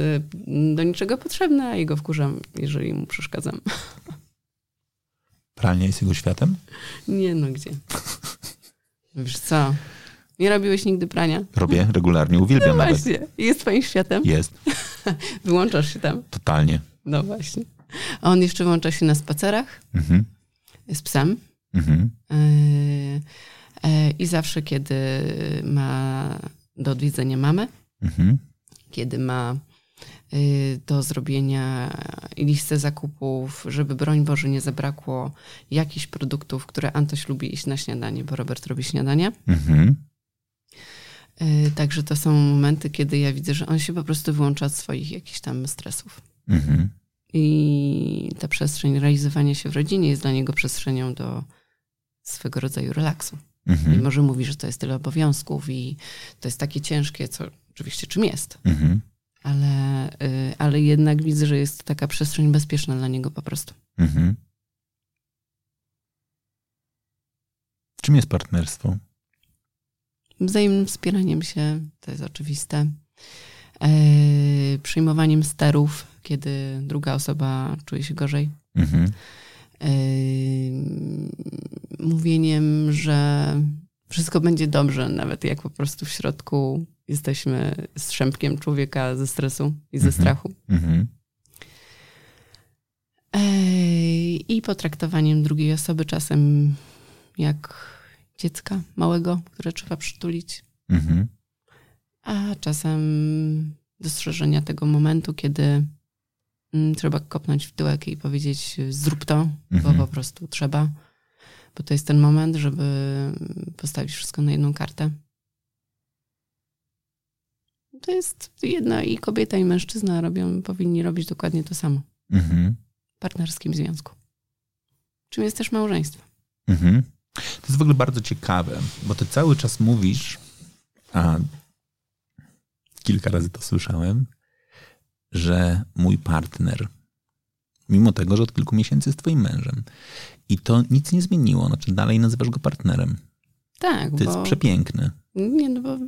do niczego potrzebne, a jego wkurzam, jeżeli mu przeszkadzam. Pralnia jest jego światem? Nie no, gdzie? Wiesz co? Nie robiłeś nigdy prania? Robię regularnie, uwielbiam no nawet. właśnie. Jest twoim światem? Jest. Wyłączasz się tam? Totalnie. No właśnie. A on jeszcze włącza się na spacerach Mhm. z psem. Mhm. Yy, yy, I zawsze, kiedy ma do odwiedzenia mamę, Mhm. kiedy ma yy, do zrobienia listę zakupów, żeby broń Boże nie zabrakło jakichś produktów, które Antoś lubi iść na śniadanie, bo Robert robi śniadanie. Mhm. Yy, Także to są momenty, kiedy ja widzę, że on się po prostu wyłącza od swoich jakichś tam stresów. Mhm. I ta przestrzeń realizowania się w rodzinie jest dla niego przestrzenią do swego rodzaju relaksu. Mhm. Mimo, że mówi, że to jest tyle obowiązków i to jest takie ciężkie, co oczywiście czym jest, Mhm. ale, y, ale jednak widzę, że jest to taka przestrzeń bezpieczna dla niego po prostu. Mhm. Czym jest partnerstwo? Wzajemnym wspieraniem się, to jest oczywiste. E, przyjmowaniem sterów, kiedy druga osoba czuje się gorzej. Mhm. E, mówieniem, że wszystko będzie dobrze, nawet jak po prostu w środku jesteśmy strzępkiem człowieka ze stresu i ze Mhm. strachu. Mhm. Ej, I potraktowaniem drugiej osoby czasem jak dziecka małego, które trzeba przytulić, Mhm. a czasem dostrzeżenia tego momentu, kiedy mm, trzeba kopnąć w tyłek i powiedzieć zrób to, Mhm. bo po prostu trzeba. Bo to jest ten moment, żeby postawić wszystko na jedną kartę. To jest jedna i kobieta i mężczyzna robią, powinni robić dokładnie to samo Mhm. w partnerskim związku. Czym jest też małżeństwo. Mhm. To jest w ogóle bardzo ciekawe, bo ty cały czas mówisz, a kilka razy to słyszałem, że mój partner, mimo tego, że od kilku miesięcy jest twoim mężem, i to nic nie zmieniło, znaczy dalej nazywasz go partnerem. Tak, To bo... jest przepiękne. Nie, no bo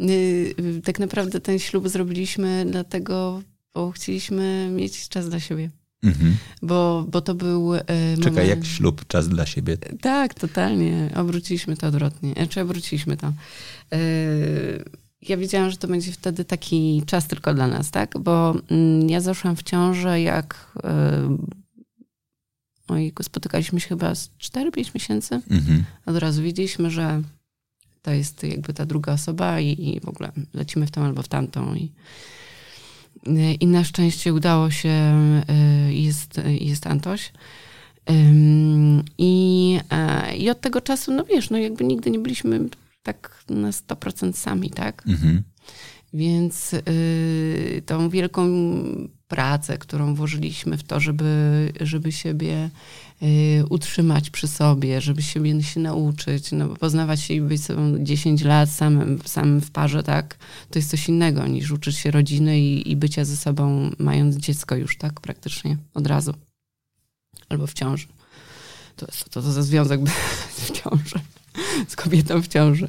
y, tak naprawdę ten ślub zrobiliśmy dlatego, bo chcieliśmy mieć czas dla siebie. Mhm. Bo, bo to był y, Czekaj, moment... jak ślub, czas dla siebie. Tak, totalnie. Obróciliśmy to odwrotnie. Czy obróciliśmy to. Y, Ja wiedziałam, że to będzie wtedy taki czas tylko dla nas, tak? Bo mm, ja zaszłam w ciążę, jak ojku, spotykaliśmy się chyba z 4-5 miesięcy. Mhm. Od razu wiedzieliśmy, że to jest jakby ta druga osoba i, i w ogóle lecimy w tą albo w tamtą. I, i na szczęście udało się, y, jest, jest Antoś. I, e, I od tego czasu, no wiesz, no jakby nigdy nie byliśmy tak na 100% sami, tak? Mhm. Więc y, tą wielką pracę, którą włożyliśmy w to, żeby, żeby siebie y, utrzymać przy sobie, żeby siebie się nauczyć, no poznawać się i być sobą 10 lat samym, samym w parze, tak, to jest coś innego niż uczyć się rodziny i, i bycia ze sobą, mając dziecko już, tak, praktycznie od razu. Albo w ciąży. To, to, to za związek w ciąży, z kobietą w ciąży.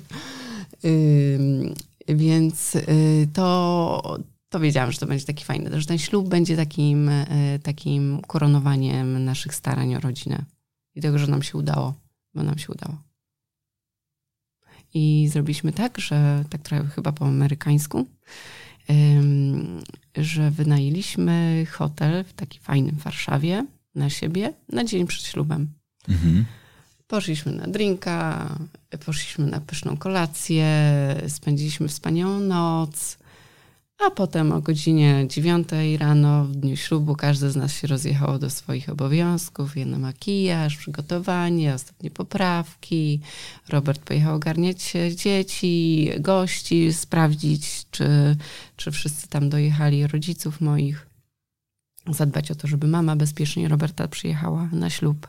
Więc y, to, to wiedziałam, że to będzie taki fajny, że ten ślub będzie takim, y, takim koronowaniem naszych starań o rodzinę. I tego, że nam się udało, bo nam się udało. I zrobiliśmy tak, że tak trochę chyba po amerykańsku, że wynajęliśmy hotel w taki fajnym Warszawie na siebie na dzień przed ślubem. Mhm. Poszliśmy na drinka, poszliśmy na pyszną kolację, spędziliśmy wspaniałą noc, a potem o godzinie dziewiątej rano w dniu ślubu każdy z nas się rozjechało do swoich obowiązków. Jedno makijaż, przygotowanie, ostatnie poprawki. Robert pojechał ogarniać dzieci, gości, sprawdzić, czy, czy wszyscy tam dojechali, rodziców moich. Zadbać o to, żeby mama bezpiecznie Roberta przyjechała na ślub.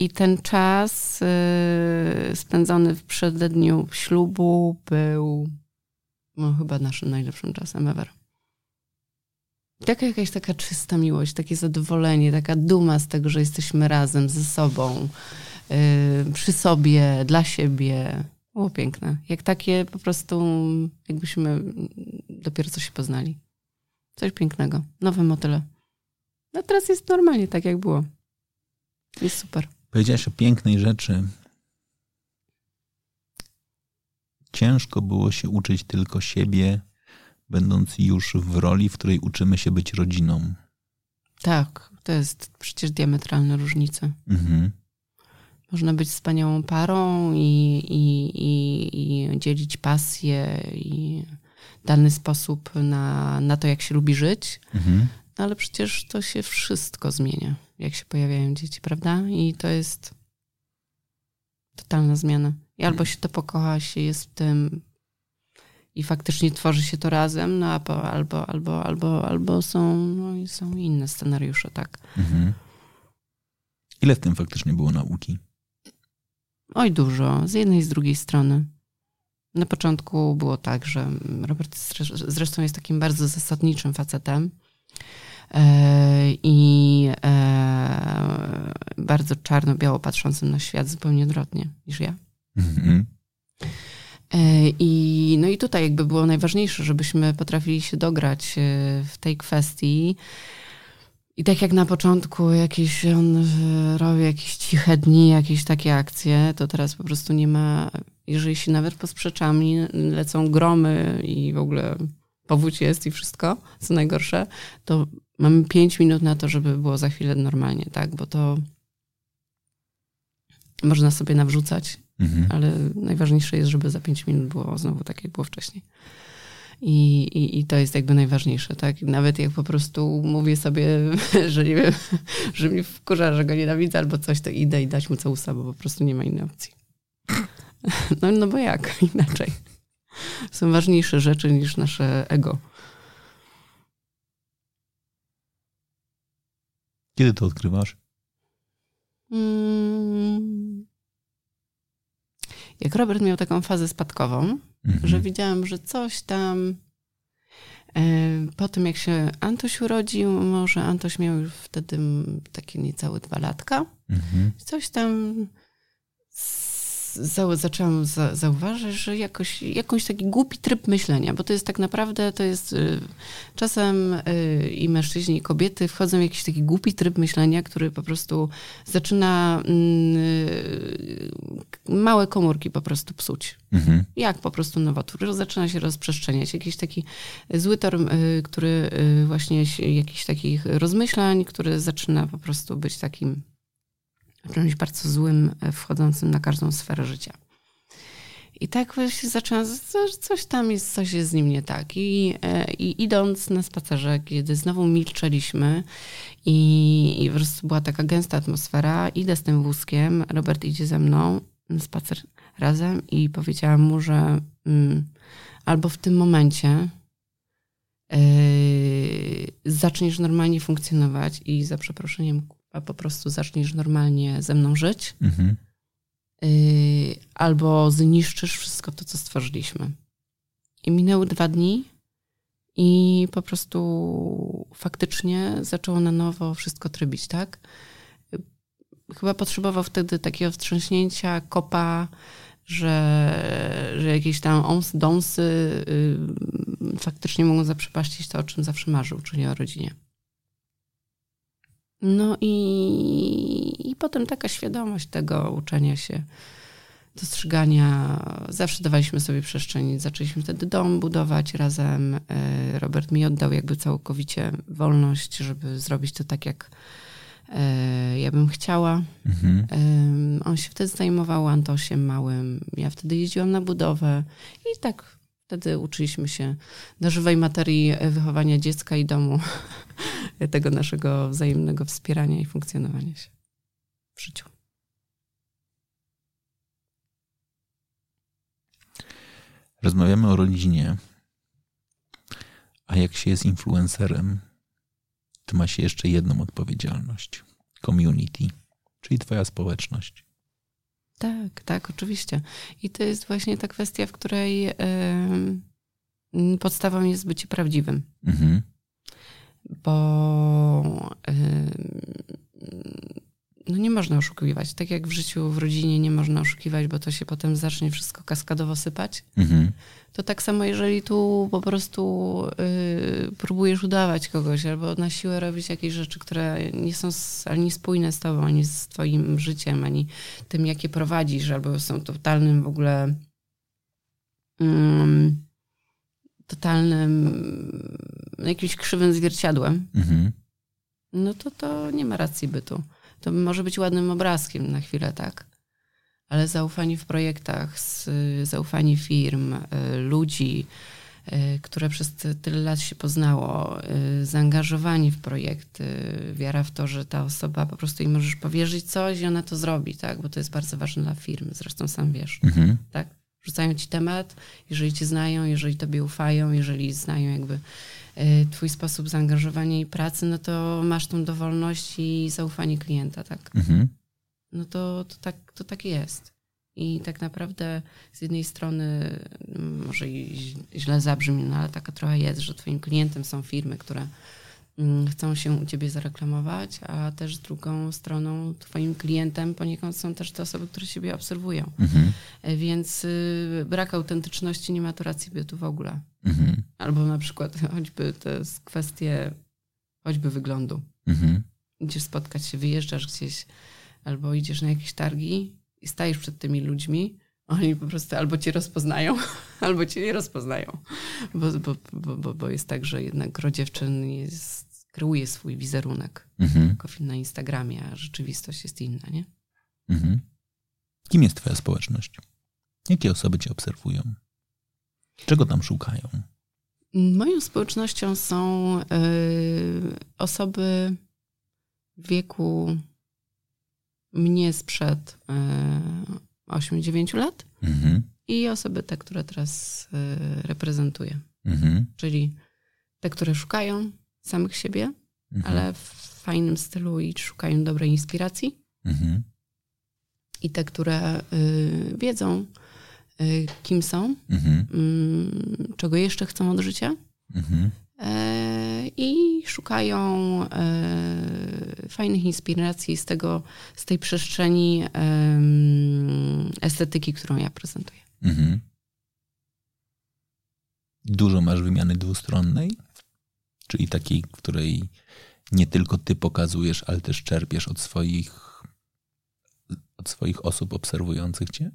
I ten czas y, spędzony w przededniu ślubu był No, chyba naszym najlepszym czasem ever. Taka jakaś taka czysta miłość, takie zadowolenie, taka duma z tego, że jesteśmy razem ze sobą, yy, przy sobie, dla siebie. Było piękne. Jak takie po prostu, jakbyśmy dopiero co się poznali. Coś pięknego. Nowe motyle. No teraz jest normalnie tak, jak było. Jest super. Powiedziałaś o pięknej rzeczy. Ciężko było się uczyć tylko siebie, będąc już w roli, w której uczymy się być rodziną. Tak, to jest przecież diametralna różnica. Mhm. Można być wspaniałą parą i, i, i, i dzielić pasję i dany sposób na, na to, jak się lubi żyć, Mhm. no ale przecież to się wszystko zmienia, jak się pojawiają dzieci, prawda? I to jest totalna zmiana. I albo się to pokocha, się jest w tym i faktycznie tworzy się to razem, no albo, albo, albo, albo, albo są, no, są inne scenariusze, tak. Mhm. Ile w tym faktycznie było nauki? Oj, dużo. Z jednej i z drugiej strony. Na początku było tak, że Robert zre- zresztą jest takim bardzo zasadniczym facetem e, i e, bardzo czarno-biało patrzącym na świat zupełnie odwrotnie niż ja. Mhm. E, I, no i tutaj jakby było najważniejsze, żebyśmy potrafili się dograć e, w tej kwestii. I tak jak na początku jakieś on e, robi jakieś ciche dni, jakieś takie akcje, to teraz po prostu nie ma, jeżeli się nawet posprzeczami lecą gromy i w ogóle powódź jest i wszystko, co najgorsze, to mamy pięć minut na to, żeby było za chwilę normalnie, tak? Bo to można sobie nawrzucać Mhm. ale najważniejsze jest, żeby za pięć minut było znowu tak, jak było wcześniej. I, i, I to jest jakby najważniejsze, tak? Nawet jak po prostu mówię sobie, że nie wiem, że mnie wkurza, że go nienawidzę albo coś, to idę i dać mu całusa, bo po prostu nie ma innej opcji. No, no bo jak inaczej? Są ważniejsze rzeczy niż nasze ego. Kiedy to odkrywasz? Mm. Jak Robert miał taką fazę spadkową, Mhm. że widziałam, że coś tam e, po tym, jak się Antoś urodził, może Antoś miał już wtedy takie niecałe dwa latka, Mhm. coś tam za, zaczęłam za, zauważyć, że jakoś, jakąś taki głupi tryb myślenia, bo to jest tak naprawdę, to jest y, czasem y, i mężczyźni, i kobiety wchodzą w jakiś taki głupi tryb myślenia, który po prostu zaczyna mm, y, małe komórki po prostu psuć Mhm. jak po prostu nowotwór zaczyna się rozprzestrzeniać. Jakiś taki zły tor, który właśnie jakichś takich rozmyślań, który zaczyna po prostu być takim czymś bardzo złym, y, wchodzącym na każdą sferę życia. I tak właśnie zaczęłam, że coś tam jest, coś jest z nim nie tak. I, e, I idąc na spacerze, kiedy znowu milczeliśmy i, i po prostu była taka gęsta atmosfera, idę z tym wózkiem, Robert idzie ze mną na spacer razem i powiedziałam mu, że mm, albo w tym momencie yy, zaczniesz normalnie funkcjonować i za przeproszeniem a po prostu zaczniesz normalnie ze mną żyć, Mhm. yy, albo zniszczysz wszystko to, co stworzyliśmy. I minęły dwa dni i po prostu faktycznie zaczęło na nowo wszystko trybić, tak? Chyba potrzebował wtedy takiego wstrząśnięcia, kopa, że, że jakieś tam ons, dąsy yy, faktycznie mogą zaprzepaścić to, o czym zawsze marzył, czyli o rodzinie. No i, i potem taka świadomość tego uczenia się, dostrzegania. Zawsze dawaliśmy sobie przestrzeń. Zaczęliśmy wtedy dom budować razem. E, Robert mi oddał jakby całkowicie wolność, żeby zrobić to tak, jak e, ja bym chciała. Mhm. On się wtedy zajmował Antosiem małym. Ja wtedy jeździłam na budowę i tak wtedy uczyliśmy się do żywej materii wychowania dziecka i domu, tego naszego wzajemnego wspierania i funkcjonowania się w życiu. Rozmawiamy o rodzinie, a jak się jest influencerem, to ma się jeszcze jedną odpowiedzialność. Community, czyli twoja społeczność. Tak, tak, oczywiście. I to jest właśnie ta kwestia, w której Mm, Podstawą jest bycie prawdziwym, Mhm. Bo no nie można oszukiwać. Tak jak w życiu, w rodzinie nie można oszukiwać, bo to się potem zacznie wszystko kaskadowo sypać. Mhm. To tak samo, jeżeli tu po prostu y, próbujesz udawać kogoś albo na siłę robić jakieś rzeczy, które nie są s- ani spójne z tobą, ani z twoim życiem, ani tym, jakie prowadzisz, albo są totalnym w ogóle mm, totalnym jakimś krzywym zwierciadłem, Mhm. no to to nie ma racji bytu. To może być ładnym obrazkiem na chwilę, tak? Ale zaufanie w projektach, zaufanie firm, y, ludzi, y, które przez ty- tyle lat się poznało, y, zaangażowanie w projekt, wiara w to, że ta osoba po prostu jej możesz powierzyć coś i ona to zrobi, tak? Bo to jest bardzo ważne dla firmy, zresztą sam wiesz Mhm. tak? Rzucają ci temat, jeżeli cię znają, jeżeli tobie ufają, jeżeli znają jakby y, twój sposób zaangażowania i pracy, no to masz tą dowolność i zaufanie klienta, tak? Mhm. No to, to, tak, to tak jest. I tak naprawdę z jednej strony mm, może i źle zabrzmi, no ale taka trochę jest, że twoim klientem są firmy, które chcą się u ciebie zareklamować, a też z drugą stroną twoim klientem poniekąd są też te osoby, które ciebie obserwują. Mhm. E, Więc y, brak autentyczności nie ma tu racji bytu w ogóle. Mhm. Albo na przykład choćby to jest kwestie choćby wyglądu. Mhm. Idziesz spotkać się, wyjeżdżasz gdzieś, albo idziesz na jakieś targi i stajesz przed tymi ludźmi, oni po prostu albo cię rozpoznają, albo cię nie rozpoznają. Bo, bo, bo, bo, bo jest tak, że jednak gro dziewczyn jest, kreuje swój wizerunek Mhm. na Instagramie, a rzeczywistość jest inna, nie? Mhm. Kim jest twoja społeczność? Jakie osoby cię obserwują? Czego tam szukają? Moją społecznością są y, osoby w wieku mnie sprzed y, 8-9 lat Mhm. i osoby te, które teraz y, reprezentuję. Mhm. Czyli te, które szukają samych siebie, Mhm. ale w fajnym stylu i szukają dobrej inspiracji. Mhm. I te, które y, wiedzą, y, kim są, Mhm. y, czego jeszcze chcą od życia. Mhm. E, i szukają e, fajnych inspiracji z tego, z tej przestrzeni em, estetyki, którą ja prezentuję. Mhm. Dużo masz wymiany dwustronnej? Czyli takiej, w której nie tylko ty pokazujesz, ale też czerpiesz od swoich, od swoich osób obserwujących cię?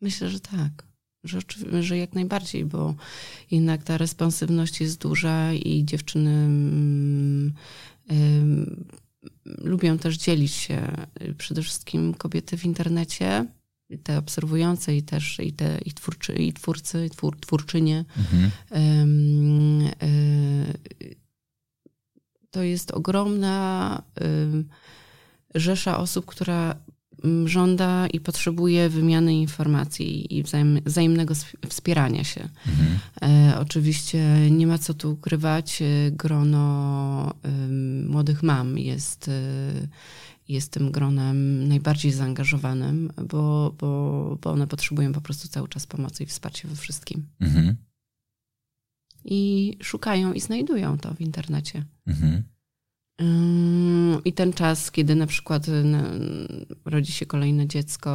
Myślę, że tak. Że, że jak najbardziej, bo jednak ta responsywność jest duża i dziewczyny mm, em, lubią też dzielić się. Przede wszystkim kobiety w internecie, te obserwujące i też i te i twórczy, i twórcy, i twór, twórczynie. Mhm. Em, e, to jest ogromna em, rzesza osób, która żąda i potrzebuje wymiany informacji i wzajem, wzajemnego sp- wspierania się. Mhm. E, oczywiście nie ma co tu ukrywać. e, Grono em, młodych mam jest, jest tym gronem najbardziej zaangażowanym, bo, bo, bo one potrzebują po prostu cały czas pomocy i wsparcia we wszystkim. Mhm. I szukają i znajdują to w internecie. Mhm. I ten czas, kiedy na przykład rodzi się kolejne dziecko,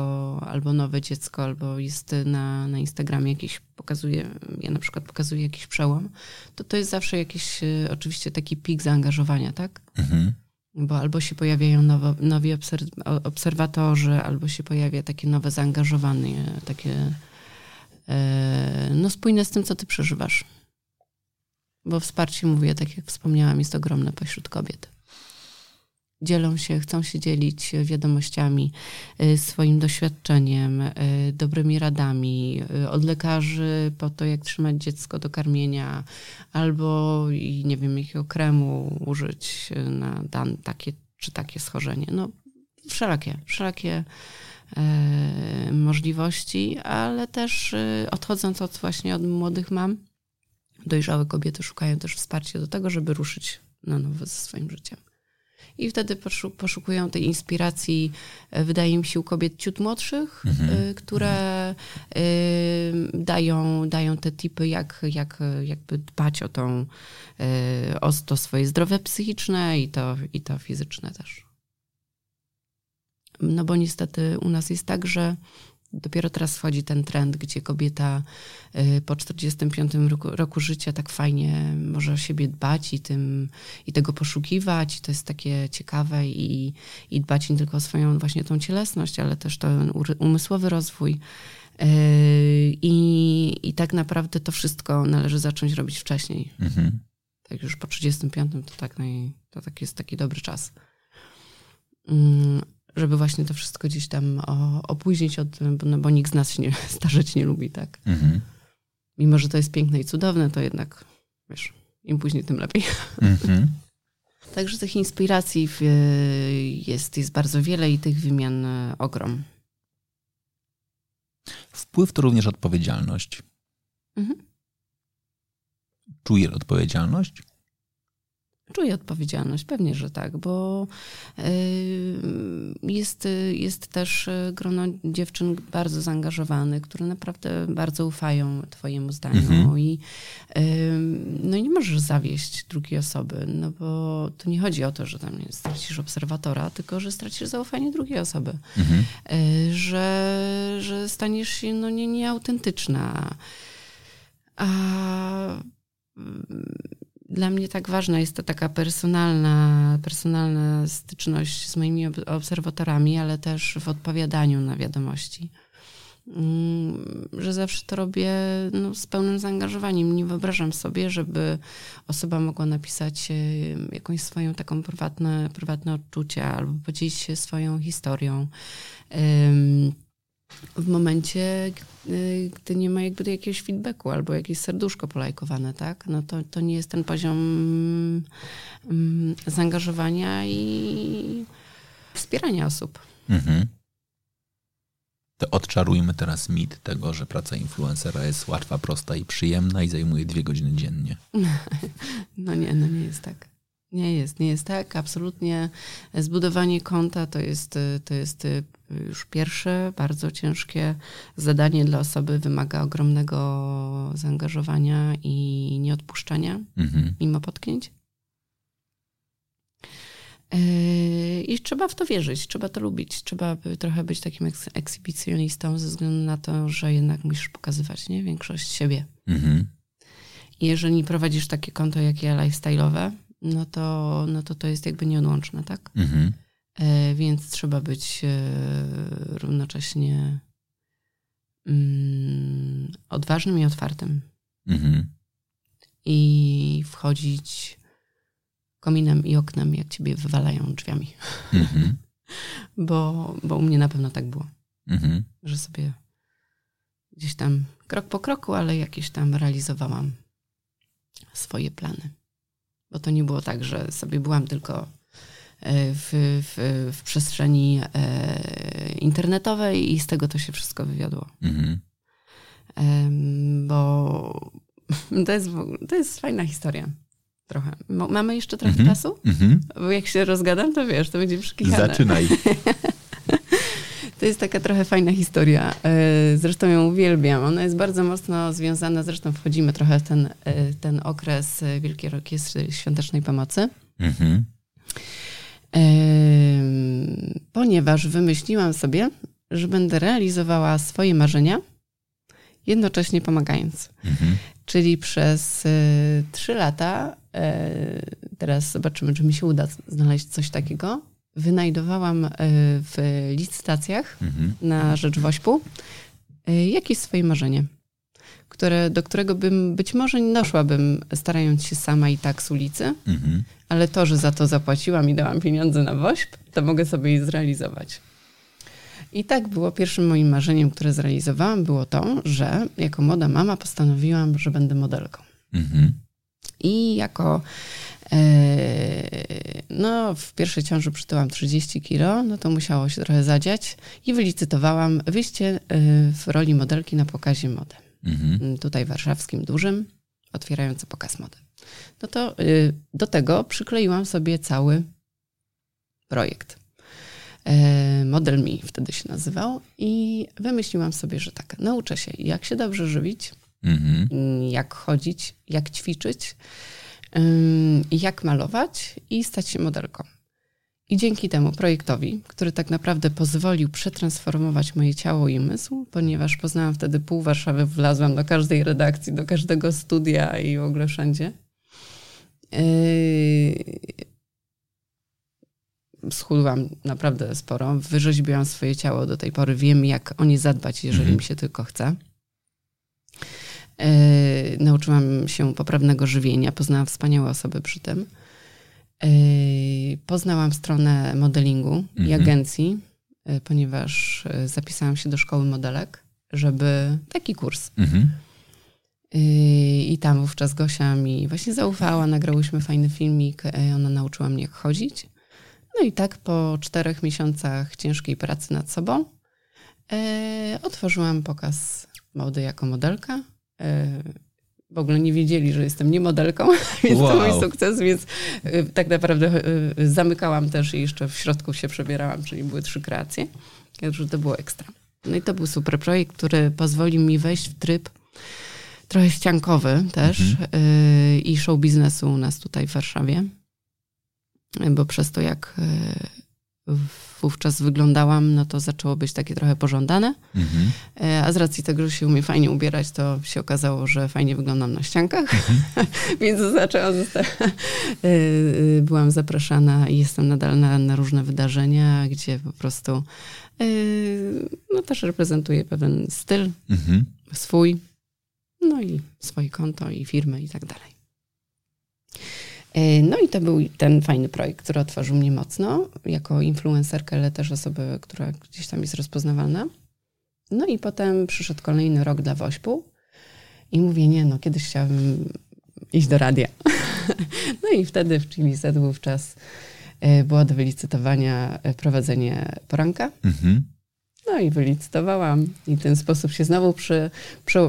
albo nowe dziecko, albo jest na, na Instagramie jakiś, pokazuje, ja na przykład pokazuję jakiś przełom, to to jest zawsze jakiś y, oczywiście taki pik zaangażowania, tak? Mhm. Bo albo się pojawiają nowo, nowi obserwatorzy, albo się pojawia takie nowe zaangażowanie, takie e, no spójne z tym, co ty przeżywasz. Bo wsparcie, mówię, tak jak wspomniałam, jest ogromne pośród kobiet. Dzielą się, chcą się dzielić wiadomościami, y, swoim doświadczeniem, y, dobrymi radami y, od lekarzy po to, jak trzymać dziecko do karmienia, albo i nie wiem, jakiego kremu użyć na dan, takie czy takie schorzenie. No, wszelakie, wszelakie możliwości, ale też odchodząc od właśnie od młodych mam, dojrzałe kobiety szukają też wsparcia do tego, żeby ruszyć na nowo ze swoim życiem. I wtedy poszukują tej inspiracji, e, wydaje mi się, u kobiet ciut młodszych, mhm. które dają, dają te tipy, jak, jak jakby dbać o, tą, o to swoje zdrowie psychiczne i to, i to fizyczne też. No bo niestety u nas jest tak, że dopiero teraz wchodzi ten trend, gdzie kobieta y, po 45 roku, roku, życia tak fajnie może o siebie dbać i, tym, i tego poszukiwać. To jest takie ciekawe i, i dbać nie tylko o swoją właśnie tą cielesność, ale też ten umysłowy rozwój. Y, I, I tak naprawdę to wszystko należy zacząć robić wcześniej. Mhm. Tak już po 35 to tak, naj, to tak jest taki dobry czas. Żeby właśnie to wszystko gdzieś tam opóźnić, od, no bo nikt z nas się nie, starzeć nie lubi, tak. Mhm. Mimo, że to jest piękne i cudowne, to jednak, wiesz, im później, tym lepiej. Mhm. Także tych inspiracji jest, jest bardzo wiele i tych wymian e, ogrom. Wpływ to również odpowiedzialność. Mhm. Czujesz odpowiedzialność? Czuję odpowiedzialność, pewnie, że tak, bo y, jest, jest też grono dziewczyn bardzo zaangażowanych, które naprawdę bardzo ufają Twojemu zdaniu mhm. i y, no nie możesz zawieść drugiej osoby, no bo tu nie chodzi o to, że tam stracisz obserwatora, tylko że stracisz zaufanie drugiej osoby, mhm. Y, że, że staniesz się no, nie, nieautentyczna. A dla mnie tak ważna jest to taka personalna, personalna styczność z moimi obserwatorami, ale też w odpowiadaniu na wiadomości. Mm, że zawsze to robię no, z pełnym zaangażowaniem. Nie wyobrażam sobie, żeby osoba mogła napisać e, jakąś swoją taką prywatne, prywatne odczucia albo podzielić się swoją historią w momencie, y, gdy nie ma jakby jakiegoś feedbacku albo jakieś serduszko polajkowane, tak? No to, to nie jest ten poziom um, zaangażowania i wspierania osób. Mhm. To odczarujmy teraz mit tego, że praca influencera jest łatwa, prosta i przyjemna i zajmuje dwie godziny dziennie. No nie, no nie jest tak. Nie jest, nie jest tak. Absolutnie zbudowanie konta to jest, to jest już pierwsze, bardzo ciężkie zadanie dla osoby. Wymaga ogromnego zaangażowania i nieodpuszczania, mhm. mimo potknięć. Yy, I trzeba w to wierzyć, trzeba to lubić, trzeba trochę być takim ekshibicjonistą ze względu na to, że jednak musisz pokazywać nie? większość siebie. Mhm. I jeżeli prowadzisz takie konto jak ja lifestyle'owe, no to, no to to jest jakby nieodłączne, tak? Mhm. E, więc trzeba być e, równocześnie mm, odważnym i otwartym. Mhm. I wchodzić kominem i oknem, jak ciebie wywalają drzwiami. Mhm. bo, bo u mnie na pewno tak było. Mhm. Że sobie gdzieś tam krok po kroku, ale jakieś tam realizowałam swoje plany. Bo to nie było tak, że sobie byłam tylko e, w, w, w przestrzeni e, internetowej i z tego to się wszystko wywiodło. Mhm. Bo to jest, to jest fajna historia. Trochę. Mamy jeszcze trochę mhm. czasu? Mhm. Bo jak się rozgadam, to wiesz, to będzie przykichane. Zaczynaj. To jest taka trochę fajna historia. E, zresztą ją uwielbiam. Ona jest bardzo mocno związana, zresztą wchodzimy trochę w ten, e, ten okres Wielkiej Orkiestry Świątecznej Pomocy. Mhm. Ponieważ wymyśliłam sobie, że będę realizowała swoje marzenia, jednocześnie pomagając. Mhm. Czyli przez trzy lata, teraz zobaczymy, czy mi się uda znaleźć coś takiego, wynajdowałam e, w licytacjach mhm. na rzecz Wośpu e, jakieś swoje marzenie, które, do którego bym być może nie doszłabym, starając się sama i tak z ulicy, mhm. ale to, że za to zapłaciłam i dałam pieniądze na Wośp, to mogę sobie je zrealizować. I tak było pierwszym moim marzeniem, które zrealizowałam, było to, że jako młoda mama postanowiłam, że będę modelką. Mhm. I jako Yy, no, w pierwszej ciąży przytyłam 30 kilo, no to musiało się trochę zadziać i wylicytowałam wyjście yy, w roli modelki na pokazie mody. Mhm. Tutaj warszawskim, dużym, otwierający pokaz mody. No to yy, do tego przykleiłam sobie cały projekt. E, Model Me wtedy się nazywał i wymyśliłam sobie, że tak, nauczę się jak się dobrze żywić, Mhm. jak chodzić, jak ćwiczyć, jak malować i stać się modelką. I dzięki temu projektowi, który tak naprawdę pozwolił przetransformować moje ciało i umysł, ponieważ poznałam wtedy pół Warszawy, wlazłam do każdej redakcji, do każdego studia i w ogóle wszędzie. Yy, schudłam naprawdę sporo, wyrzeźbiłam swoje ciało do tej pory, wiem jak o nie zadbać, jeżeli Mhm. mi się tylko chce. Yy, nauczyłam się poprawnego żywienia, poznałam wspaniałe osoby przy tym. Yy, Poznałam stronę modelingu i Mhm. agencji, yy, ponieważ zapisałam się do szkoły modelek, żeby taki kurs. Mhm. I tam wówczas Gosia mi właśnie zaufała, nagrałyśmy fajny filmik, ona nauczyła mnie jak chodzić. No i tak po czterech miesiącach ciężkiej pracy nad sobą otworzyłam pokaz mody jako modelka. Yy, W ogóle nie wiedzieli, że jestem nie modelką, więc to Wow. mój sukces, więc yy, tak naprawdę yy, zamykałam też i jeszcze w środku się przebierałam, czyli były trzy kreacje. Także to było ekstra. No i to był super projekt, który pozwolił mi wejść w tryb trochę ściankowy też yy, i show biznesu u nas tutaj w Warszawie. Bo przez to, jak wówczas wyglądałam, no to zaczęło być takie trochę pożądane. Mhm. E, A z racji tego, że się umiem fajnie ubierać, to się okazało, że fajnie wyglądam na ściankach. Więc zaczęłam e, e, byłam zapraszana i jestem nadal na, na różne wydarzenia, gdzie po prostu no, też reprezentuję pewien styl Mhm. swój, no i swoje konto i firmy i tak dalej. E, No i to był ten fajny projekt, który otworzył mnie mocno jako influencerkę, ale też osobę, która gdzieś tam jest rozpoznawalna. No i potem przyszedł kolejny rok dla Wośpu i mówię, nie no, kiedyś chciałabym iść do radia. No i wtedy w Chili Z wówczas e, było do wylicytowania e, prowadzenie poranka. Mhm. No i wylicytowałam i w ten sposób się znowu przy, przy,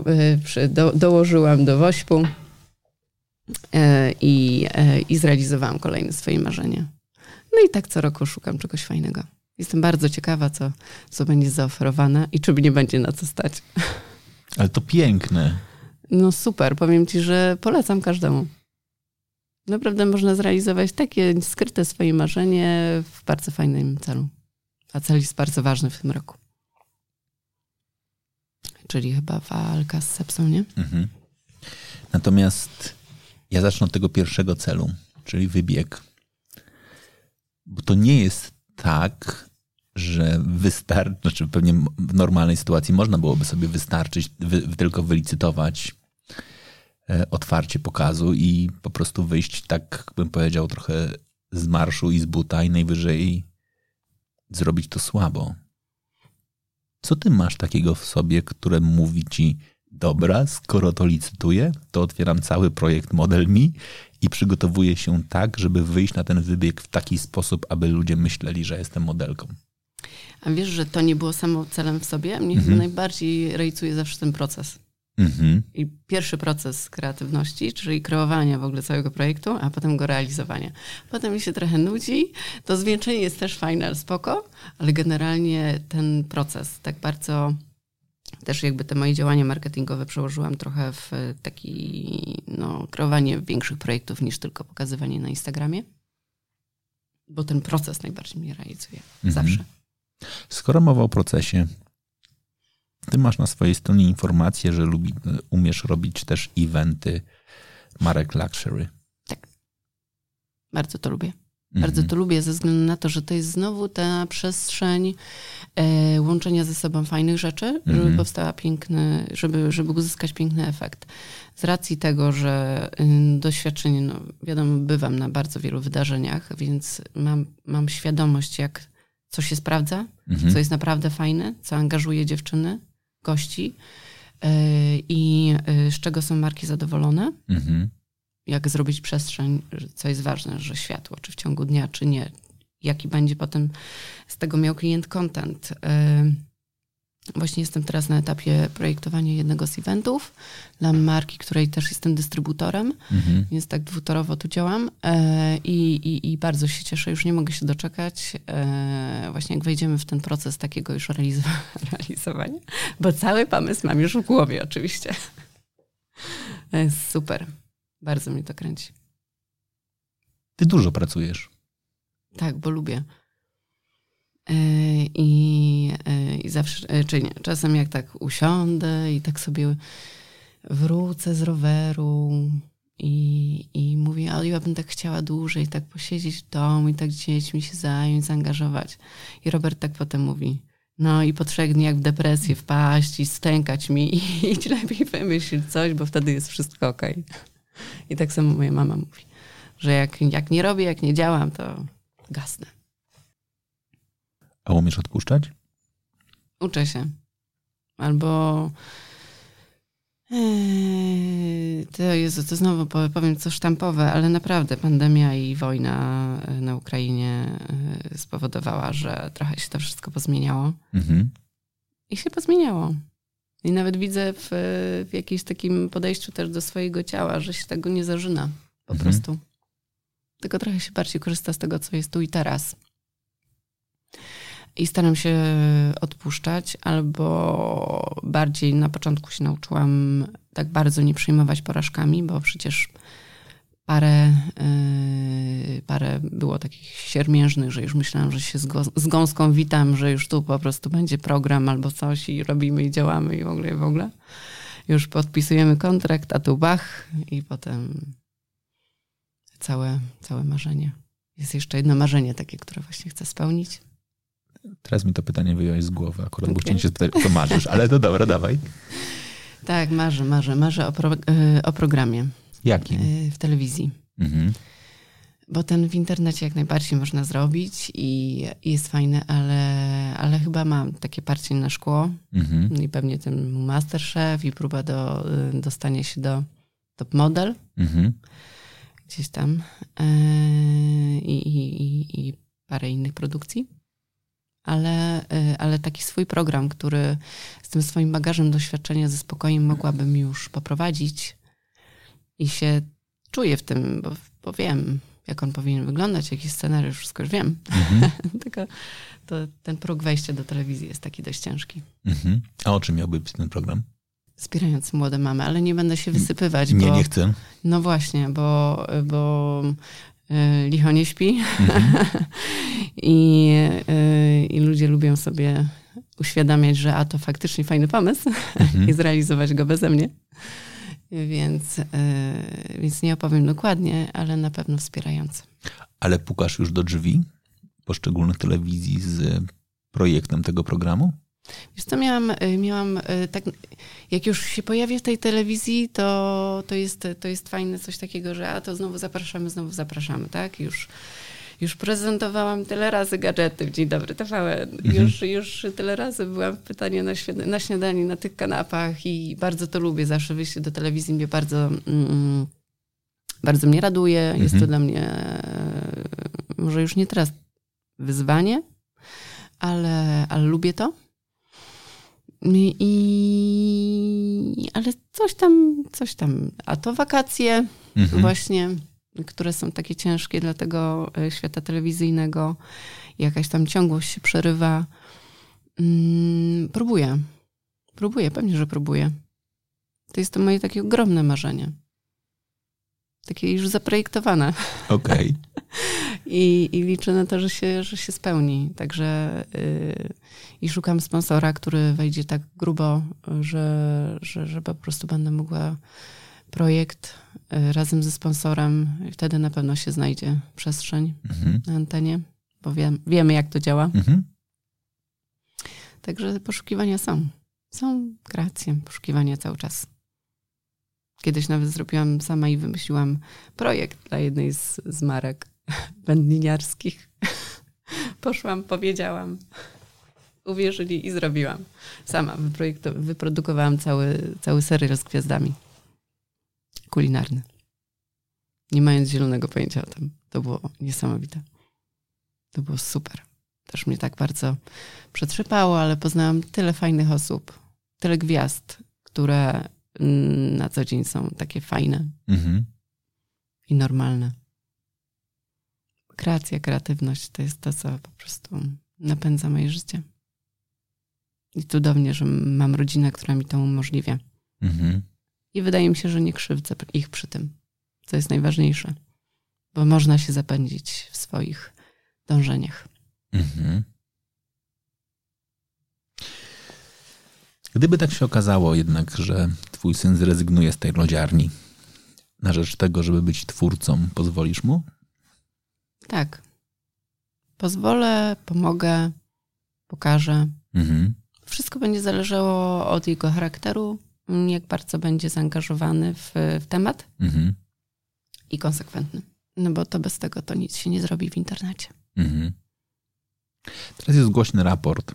przy, do, dołożyłam do Wośpu e, i, e, i zrealizowałam kolejne swoje marzenia. No i tak co roku szukam czegoś fajnego. Jestem bardzo ciekawa, co, co będzie zaoferowane i czy mnie będzie na co stać. Ale to piękne. No super, powiem ci, że polecam każdemu. Naprawdę można zrealizować takie skryte swoje marzenie w bardzo fajnym celu. A cel jest bardzo ważny w tym roku. Czyli chyba walka z sepsą, nie? Mhm. Natomiast ja zacznę od tego pierwszego celu, czyli wybieg. Bo to nie jest tak, że wystarczy, znaczy pewnie w normalnej sytuacji można byłoby sobie wystarczyć, wy, tylko wylicytować e, otwarcie pokazu i po prostu wyjść, tak bym powiedział, trochę z marszu i z buta i najwyżej zrobić to słabo. Co ty masz takiego w sobie, które mówi ci, dobra, skoro to licytuję, to otwieram cały projekt Model Me i przygotowuję się tak, żeby wyjść na ten wybieg w taki sposób, aby ludzie myśleli, że jestem modelką. A wiesz, że to nie było samo celem w sobie? Mnie Mhm. najbardziej rejcuje zawsze ten proces. Mhm. I pierwszy proces kreatywności, czyli kreowania w ogóle całego projektu, a potem go realizowania. Potem mi się trochę nudzi. To zwieńczenie jest też fajne, ale spoko, ale generalnie ten proces tak bardzo też jakby te moje działania marketingowe przełożyłam trochę w taki, no, kreowanie większych projektów niż tylko pokazywanie na Instagramie. Bo ten proces najbardziej mnie realizuje. Mhm. Zawsze. Skoro mowa o procesie, ty masz na swojej stronie informację, że lubi, umiesz robić też eventy marek luxury. Bardzo to lubię. Bardzo Mhm. to lubię ze względu na to, że to jest znowu ta przestrzeń e, łączenia ze sobą fajnych rzeczy, żeby Mhm. powstała piękny, żeby, żeby uzyskać piękny efekt. Z racji tego, że y, doświadczenie, no wiadomo, bywam na bardzo wielu wydarzeniach, więc mam, mam świadomość, jak co się sprawdza, Mhm. co jest naprawdę fajne, co angażuje dziewczyny, gości e, i y, z czego są marki zadowolone Mhm. Jak zrobić przestrzeń, co jest ważne, że światło, czy w ciągu dnia, czy nie. Jaki będzie potem z tego miał klient content. Yy, Właśnie jestem teraz na etapie projektowania jednego z eventów dla marki, której też jestem dystrybutorem, mhm. więc tak dwutorowo tu działam e, i, i, i, bardzo się cieszę, już nie mogę się doczekać, e, właśnie jak wejdziemy w ten proces takiego już realizowania, bo cały pomysł mam już w głowie oczywiście. Jest super, bardzo mnie to kręci. Ty dużo pracujesz. Tak, bo lubię. E, I, e, I zawsze, e, czy nie, czasem jak tak usiądę i tak sobie wrócę z roweru i, i mówię, ale ja bym tak chciała dłużej tak posiedzieć w domu i tak dziećmi się zająć, zaangażować. I Robert tak potem mówi, no i po trzech dniach w depresję wpaść i stękać mi i idź lepiej wymyślić coś, bo wtedy jest wszystko okej. Okay. I tak samo moja mama mówi, że jak, jak nie robię, jak nie działam, to gasnę. A umiesz odpuszczać? Uczę się. Albo eee, to jest, to znowu powiem co sztampowe, ale naprawdę pandemia i wojna e, na Ukrainie e, spowodowała, że trochę się to wszystko pozmieniało. Mhm. I się pozmieniało. I nawet widzę w, w jakimś takim podejściu też do swojego ciała, że się tego nie zażyna po mhm. prostu. Tylko trochę się bardziej korzysta z tego, co jest tu i teraz. I staram się odpuszczać, albo bardziej na początku się nauczyłam tak bardzo nie przejmować porażkami, bo przecież parę, yy, parę było takich siermiężnych, że już myślałam, że się z, go, z gąską witam, że już tu po prostu będzie program albo coś i robimy i działamy i w ogóle, i w ogóle. Już podpisujemy kontrakt, a tu bach i potem całe, całe marzenie. Jest jeszcze jedno marzenie takie, które właśnie chcę spełnić. Teraz mi to pytanie wyjąłeś z głowy, akurat okay. bo chciałem się spytać, o co marzysz, ale to dobra, dawaj. Tak, marzę, marzę. Marzę o, pro, e, o programie. Jakim? E, w telewizji. Mhm. Bo ten w internecie jak najbardziej można zrobić i, jest fajny, ale, ale chyba mam takie parcie na szkło mhm. i pewnie ten Masterchef i próba do, e, dostania się do top model. Mhm. Gdzieś tam. I, i, i, i parę innych produkcji ale, y, ale taki swój program, który z tym swoim bagażem doświadczenia ze spokojem mogłabym już poprowadzić i się czuję w tym, bo, bo wiem, jak on powinien wyglądać, jaki scenariusz, wszystko już wiem. Mhm. Tylko to, ten próg wejścia do telewizji jest taki dość ciężki. Mhm. A o czym miałby być ten program? Wspierając młode mamy, ale nie będę się wysypywać. Nie, bo, nie chcę. No właśnie, bo, bo E, licho nie śpi mhm. I, e, i ludzie lubią sobie uświadamiać, że a to faktycznie fajny pomysł mhm. i zrealizować go beze mnie. Więc, e, więc nie opowiem dokładnie, ale na pewno wspierający. Ale pukasz już do drzwi poszczególnych telewizji z projektem tego programu? Wiesz co, miałam, y, miałam y, tak, jak już się pojawię w tej telewizji, to, to, jest, to jest fajne coś takiego, że a to znowu zapraszamy, znowu zapraszamy, tak? Już, już prezentowałam tyle razy gadżety w Dzień Dobry TVN. Mhm. Już, już tyle razy byłam w pytaniu na, śniad- na śniadaniu, na tych kanapach i bardzo to lubię. Zawsze wyjście do telewizji mnie bardzo, mm, bardzo mnie raduje. Mhm. Jest to mhm. dla mnie e, może już nie teraz wyzwanie, ale, ale lubię to. I, ale coś tam, coś tam. A to wakacje mhm. właśnie, które są takie ciężkie dla tego e, świata telewizyjnego. Jakaś tam ciągłość się przerywa. Mm, próbuję. Próbuję, pewnie, że próbuję. To jest to moje takie ogromne marzenie. Takie już zaprojektowane. Okej. Okay. I, I liczę na to, że się, że się spełni. Także yy, i szukam sponsora, który wejdzie tak grubo, że, że, że po prostu będę mogła projekt yy, razem ze sponsorem i wtedy na pewno się znajdzie przestrzeń mhm. na antenie, bo wiem, wiemy, jak to działa. Mhm. Także poszukiwania są. Są kreacje, poszukiwania cały czas. Kiedyś nawet zrobiłam sama i wymyśliłam projekt dla jednej z, z marek wędliniarskich. Poszłam, powiedziałam, uwierzyli i zrobiłam. Sama wyprodukowałam cały, cały serial z gwiazdami. Kulinarny. Nie mając zielonego pojęcia o tym. To było niesamowite. To było super. też mnie tak bardzo przetrzepało, ale poznałam tyle fajnych osób, tyle gwiazd, które mm, na co dzień są takie fajne Mhm. i normalne. Kreacja, kreatywność to jest to, co po prostu napędza moje życie. I cudownie, że mam rodzinę, która mi to umożliwia. Mhm. I wydaje mi się, że nie krzywdzę ich przy tym, co jest najważniejsze, bo można się zapędzić w swoich dążeniach. Mhm. Gdyby tak się okazało jednak, że twój syn zrezygnuje z tej lodziarni na rzecz tego, żeby być twórcą, pozwolisz mu? Tak. Pozwolę, pomogę, pokażę. Mhm. Wszystko będzie zależało od jego charakteru, jak bardzo będzie zaangażowany w, w temat Mhm. i konsekwentny. No bo to bez tego to nic się nie zrobi w internecie. Mhm. Teraz jest głośny raport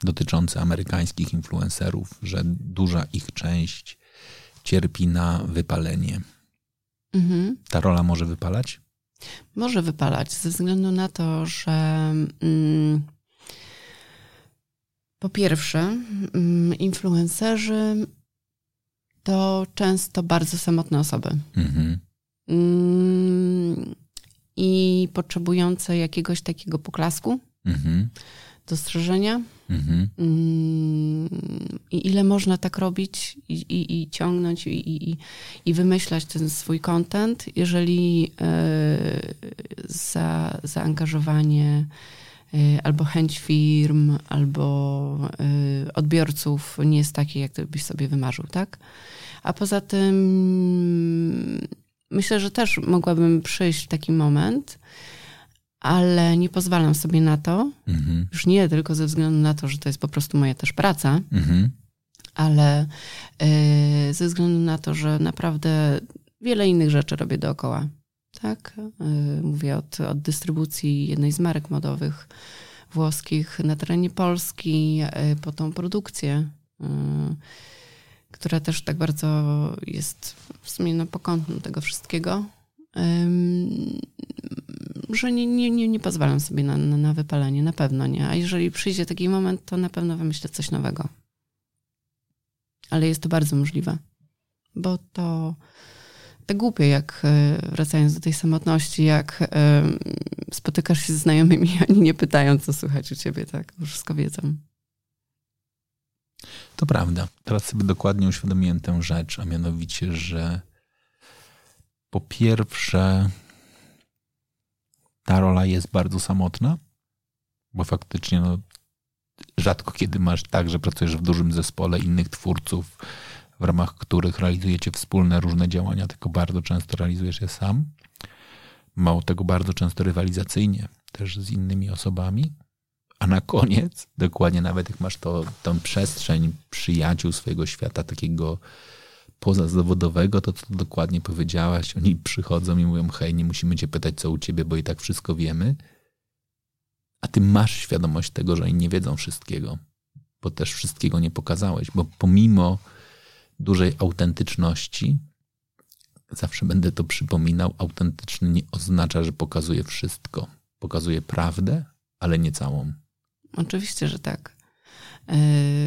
dotyczący amerykańskich influencerów, że duża ich część cierpi na wypalenie. Mhm. Ta rola może wypalać? Może wypalać ze względu na to, że mm, po pierwsze, mm, influencerzy to często bardzo samotne osoby. Mhm. Mm, I potrzebujące jakiegoś takiego poklasku, Mhm. dostrzeżenia. Mhm. Mm, I ile można tak robić i, i, i ciągnąć i, i, i wymyślać ten swój content, jeżeli e, za, zaangażowanie albo chęć firm, albo e, odbiorców nie jest takie, jak ty byś sobie wymarzył, tak? A poza tym myślę, że też mogłabym przyjść w taki moment, ale nie pozwalam sobie na to, Mhm. już nie tylko ze względu na to, że to jest po prostu moja też praca, Mhm. ale y, ze względu na to, że naprawdę wiele innych rzeczy robię dookoła. Tak? Y, mówię od, od dystrybucji jednej z marek modowych włoskich na terenie Polski, y, po tą produkcję, y, która też tak bardzo jest w sumie no, pokątną tego wszystkiego. Że nie, nie, nie, nie pozwalam sobie na, na, na wypalenie, na pewno nie. A jeżeli przyjdzie taki moment, to na pewno wymyślę coś nowego. Ale jest to bardzo możliwe, bo to tak głupie, jak e, wracając do tej samotności, jak e, spotykasz się z znajomymi, oni nie pytają, co słychać u ciebie, tak? Wszystko wiedzą. To prawda. Teraz sobie dokładnie uświadomiłem tę rzecz, a mianowicie, że po pierwsze ta rola jest bardzo samotna, bo faktycznie no, rzadko kiedy masz tak, że pracujesz w dużym zespole innych twórców, w ramach których realizujecie wspólne różne działania, tylko bardzo często realizujesz je sam. Mało tego, bardzo często rywalizacyjnie też z innymi osobami. A na koniec, dokładnie nawet jak masz to, tę przestrzeń przyjaciół swojego świata, takiego pozazawodowego, to co dokładnie powiedziałaś, oni przychodzą i mówią, hej, nie musimy cię pytać, co u ciebie, bo i tak wszystko wiemy. A ty masz świadomość tego, że oni nie wiedzą wszystkiego, bo też wszystkiego nie pokazałeś, bo pomimo dużej autentyczności, zawsze będę to przypominał, autentyczny nie oznacza, że pokazuje wszystko. Pokazuje prawdę, ale nie całą. Oczywiście, że tak.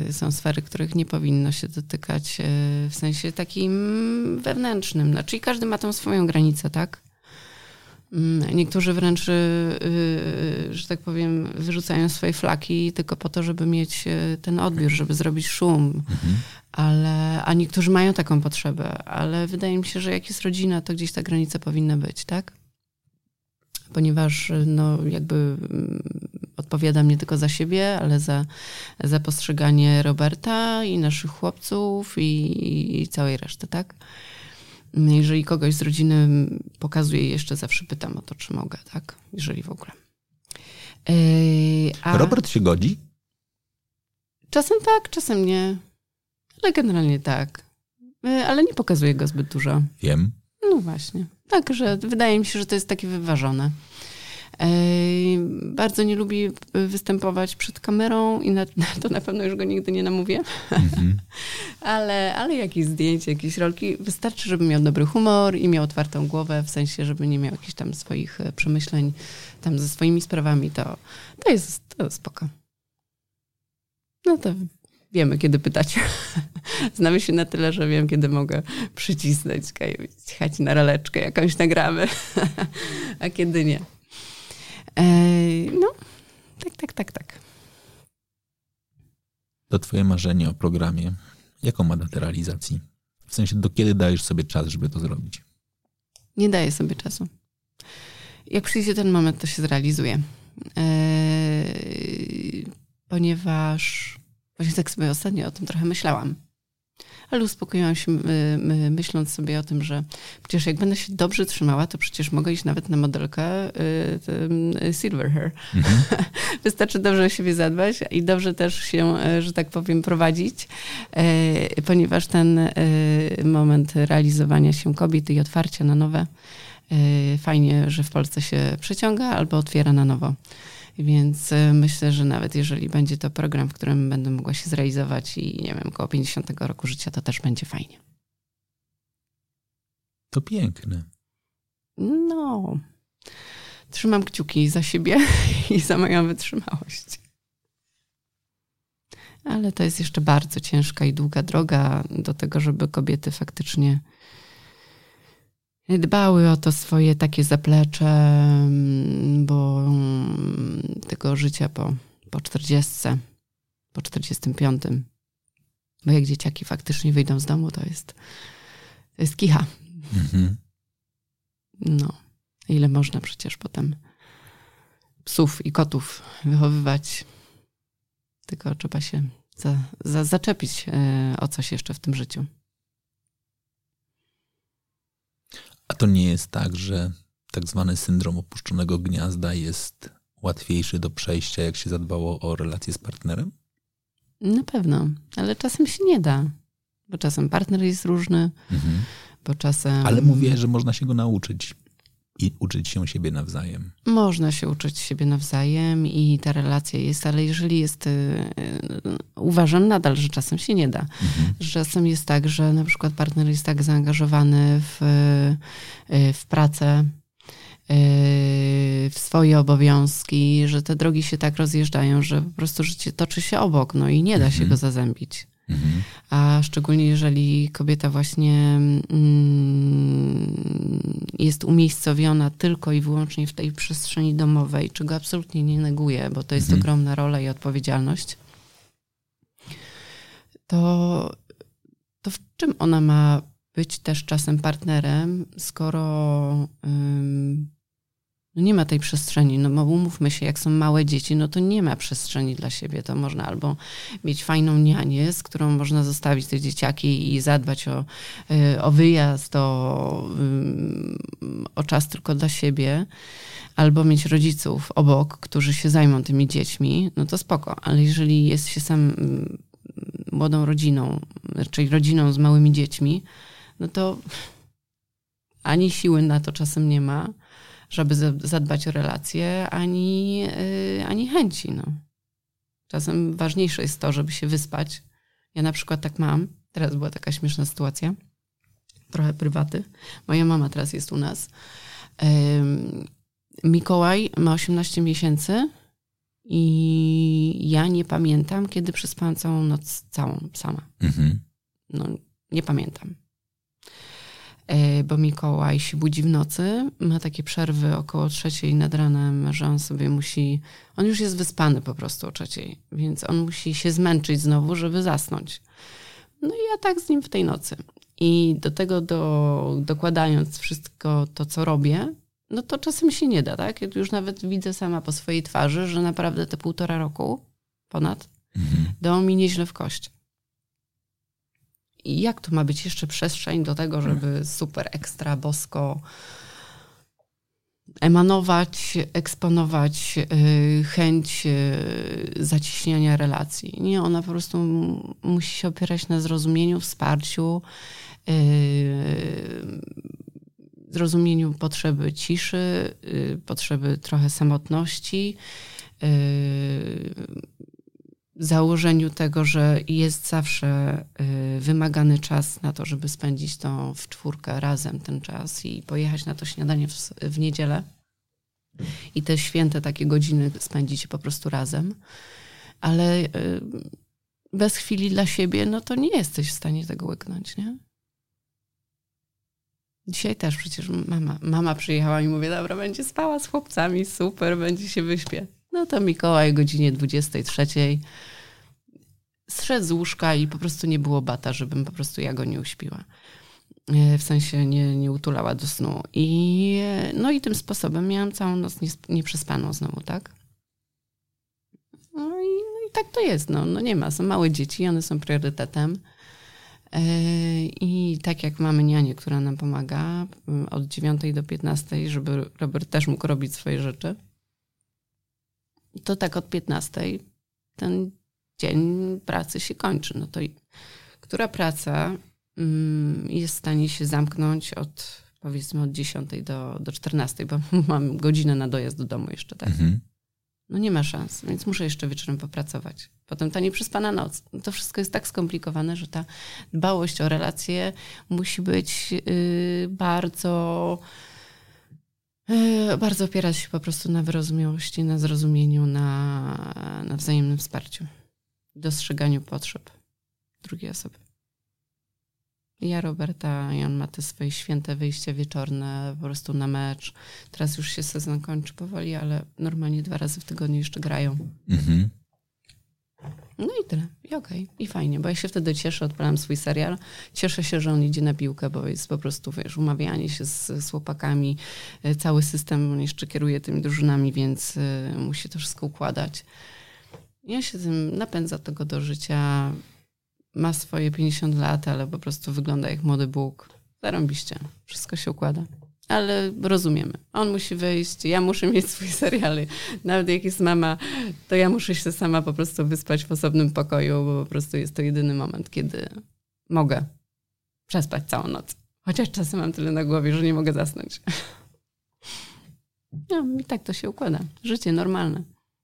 Y, Są sfery, których nie powinno się dotykać y, w sensie takim wewnętrznym. Znaczy każdy ma tą swoją granicę, tak? Mm, Niektórzy wręcz, y, że tak powiem, wyrzucają swoje flaki tylko po to, żeby mieć ten odbiór, żeby zrobić szum. Mhm. Ale, a niektórzy mają taką potrzebę, ale wydaje mi się, że jak jest rodzina, to gdzieś ta granica powinna być, tak? Ponieważ no, jakby mm, odpowiadam nie tylko za siebie, ale za, za postrzeganie Roberta i naszych chłopców i, i całej reszty, tak? Jeżeli kogoś z rodziny pokazuję, jeszcze zawsze pytam o to, czy mogę, tak? Jeżeli w ogóle. Yy, a Robert się godzi? Czasem tak, czasem nie. Ale generalnie tak. Yy, Ale nie pokazuję go zbyt dużo. Wiem. No właśnie. Także wydaje mi się, że to jest takie wyważone. Bardzo nie lubi występować przed kamerą i na, to na pewno już go nigdy nie namówię. Mhm. ale, ale jakieś zdjęcie, jakieś rolki, wystarczy, żeby miał dobry humor i miał otwartą głowę, w sensie, żeby nie miał jakichś tam swoich e, przemyśleń tam ze swoimi sprawami, to, to jest to spoko. No to wiemy, kiedy pytać. Znamy się na tyle, że wiem, kiedy mogę przycisnąć, jechać na roleczkę, jakąś nagramy, a kiedy nie. No, tak, tak, tak, tak. To twoje marzenie o programie, jaką ma datę realizacji? W sensie, do kiedy dajesz sobie czas, żeby to zrobić? Nie daję sobie czasu. Jak przyjdzie ten moment, to się zrealizuje. Ponieważ właśnie tak sobie ostatnio o tym trochę myślałam ale uspokoiłam się myśląc sobie o tym, że przecież jak będę się dobrze trzymała, to przecież mogę iść nawet na modelkę y, y, silver hair. Mhm. Wystarczy dobrze o siebie zadbać i dobrze też się, y, że tak powiem, prowadzić, ponieważ ten moment realizowania się kobiet i otwarcia na nowe fajnie, że w Polsce się przeciąga albo otwiera na nowo. Więc e, myślę, że nawet jeżeli będzie to program, w którym będę mogła się zrealizować i nie wiem, około 50 roku życia, to też będzie fajnie. To piękne. No. Trzymam kciuki za siebie i za moją wytrzymałość. Ale to jest jeszcze bardzo ciężka i długa droga do tego, żeby kobiety faktycznie dbały o to swoje takie zaplecze, mm, bo mm, tego życia po, po 40, po 45. Bo jak dzieciaki faktycznie wyjdą z domu, to jest, to jest kicha. Mhm. No, ile można przecież potem psów i kotów wychowywać. Tylko trzeba się za, za, zaczepić e, o coś jeszcze w tym życiu. A to nie jest tak, że tak zwany syndrom opuszczonego gniazda jest łatwiejszy do przejścia, jak się zadbało o relacje z partnerem? Na pewno, ale czasem się nie da, bo czasem partner jest różny, mhm. bo czasem. Ale mówię, że można się go nauczyć i uczyć się siebie nawzajem. Można się uczyć siebie nawzajem i ta relacja jest, ale jeżeli jest, y, y, uważam nadal, że czasem się nie da. Mhm. Że czasem jest tak, że na przykład partner jest tak zaangażowany w, y, w pracę, w swoje obowiązki, że te drogi się tak rozjeżdżają, że po prostu życie toczy się obok, no i nie da się mhm. go zazębić. Mhm. A szczególnie jeżeli kobieta właśnie mm, jest umiejscowiona tylko i wyłącznie w tej przestrzeni domowej, czego absolutnie nie neguję, bo to jest mhm. ogromna rola i odpowiedzialność, to, to w czym ona ma być też czasem partnerem, skoro no nie ma tej przestrzeni, no bo umówmy się, jak są małe dzieci, no to nie ma przestrzeni dla siebie. To można albo mieć fajną nianię, z którą można zostawić te dzieciaki i zadbać o, y, o wyjazd, o, o czas tylko dla siebie, albo mieć rodziców obok, którzy się zajmą tymi dziećmi, no to spoko. Ale jeżeli jest się sam młodą rodziną, czyli rodziną z małymi dziećmi, no to ani siły na to czasem nie ma, żeby zadbać o relacje, ani, y, ani chęci. No. Czasem ważniejsze jest to, żeby się wyspać. Ja na przykład tak mam. Teraz była taka śmieszna sytuacja. Trochę prywaty. Moja mama teraz jest u nas. Mikołaj ma 18 miesięcy i ja nie pamiętam, kiedy przespałam całą noc całą sama. Mhm. No, nie pamiętam. E, bo Mikołaj się budzi w nocy, ma takie przerwy około trzeciej nad ranem, że on sobie musi, on już jest wyspany po prostu o trzeciej, więc on musi się zmęczyć znowu, żeby zasnąć. No i ja tak z nim w tej nocy. I do tego do, dokładając wszystko to, co robię, no to czasem się nie da, tak? Ja już nawet widzę sama po swojej twarzy, że naprawdę te półtora roku ponad mhm. dało mi nieźle w kość. I jak tu ma być jeszcze przestrzeń do tego, żeby super ekstra bosko emanować, eksponować y, chęć y, zacieśniania relacji. Nie, ona po prostu musi się opierać na zrozumieniu, wsparciu, y, zrozumieniu potrzeby ciszy, potrzeby trochę samotności, założeniu tego, że jest zawsze y, wymagany czas na to, żeby spędzić to w czwórkę razem ten czas i pojechać na to śniadanie w, w niedzielę i te święte takie godziny spędzić po prostu razem. Ale bez chwili dla siebie, no to nie jesteś w stanie tego łyknąć, nie? Dzisiaj też przecież mama, mama przyjechała i mówię, dobra, będzie spała z chłopcami, super, będzie się wyśpie. No to Mikołaj o godzinie 23 zszedł z łóżka i po prostu nie było bata, żebym po prostu ja go nie uśpiła. E, w sensie nie, nie utulała do snu. I, no i tym sposobem miałam całą noc nieprzespaną znowu, tak? No i, no i tak to jest. No, no nie ma, są małe dzieci, one są priorytetem. E, I tak jak mamy nianię, która nam pomaga od 9 do 15, żeby Robert też mógł robić swoje rzeczy, to tak od 15 ten dzień pracy się kończy. No to która praca mm, jest w stanie się zamknąć od powiedzmy od 10 do, do 14, bo mam godzinę na dojazd do domu jeszcze, tak? Mhm. No nie ma szans, więc muszę jeszcze wieczorem popracować. Potem ta nieprzespana noc. To wszystko jest tak skomplikowane, że ta dbałość o relacje musi być yy, bardzo bardzo opierać się po prostu na wyrozumiałości, na zrozumieniu, na, na wzajemnym wsparciu, dostrzeganiu potrzeb drugiej osoby. Ja Roberta i on ma te swoje święte wyjście wieczorne po prostu na mecz. Teraz już się sezon kończy powoli, ale normalnie dwa razy w tygodniu jeszcze grają. Mhm. No i tyle. I okej. Okay. I fajnie, bo ja się wtedy cieszę, odpalam swój serial. Cieszę się, że on idzie na piłkę, bo jest po prostu, wiesz, umawianie się z, chłopakami. E, cały system on jeszcze kieruje tymi drużynami, więc y, musi to wszystko układać. Ja się tym napędza tego do życia ma swoje 50 lat, ale po prostu wygląda jak młody Bóg. Zarąbiście. Wszystko się układa. Ale rozumiemy. On musi wyjść, ja muszę mieć swój serial. Nawet jak jest mama, to ja muszę się sama po prostu wyspać w osobnym pokoju, bo po prostu jest to jedyny moment, kiedy mogę przespać całą noc. Chociaż czasem mam tyle na głowie, że nie mogę zasnąć. No i tak to się układa. Życie normalne.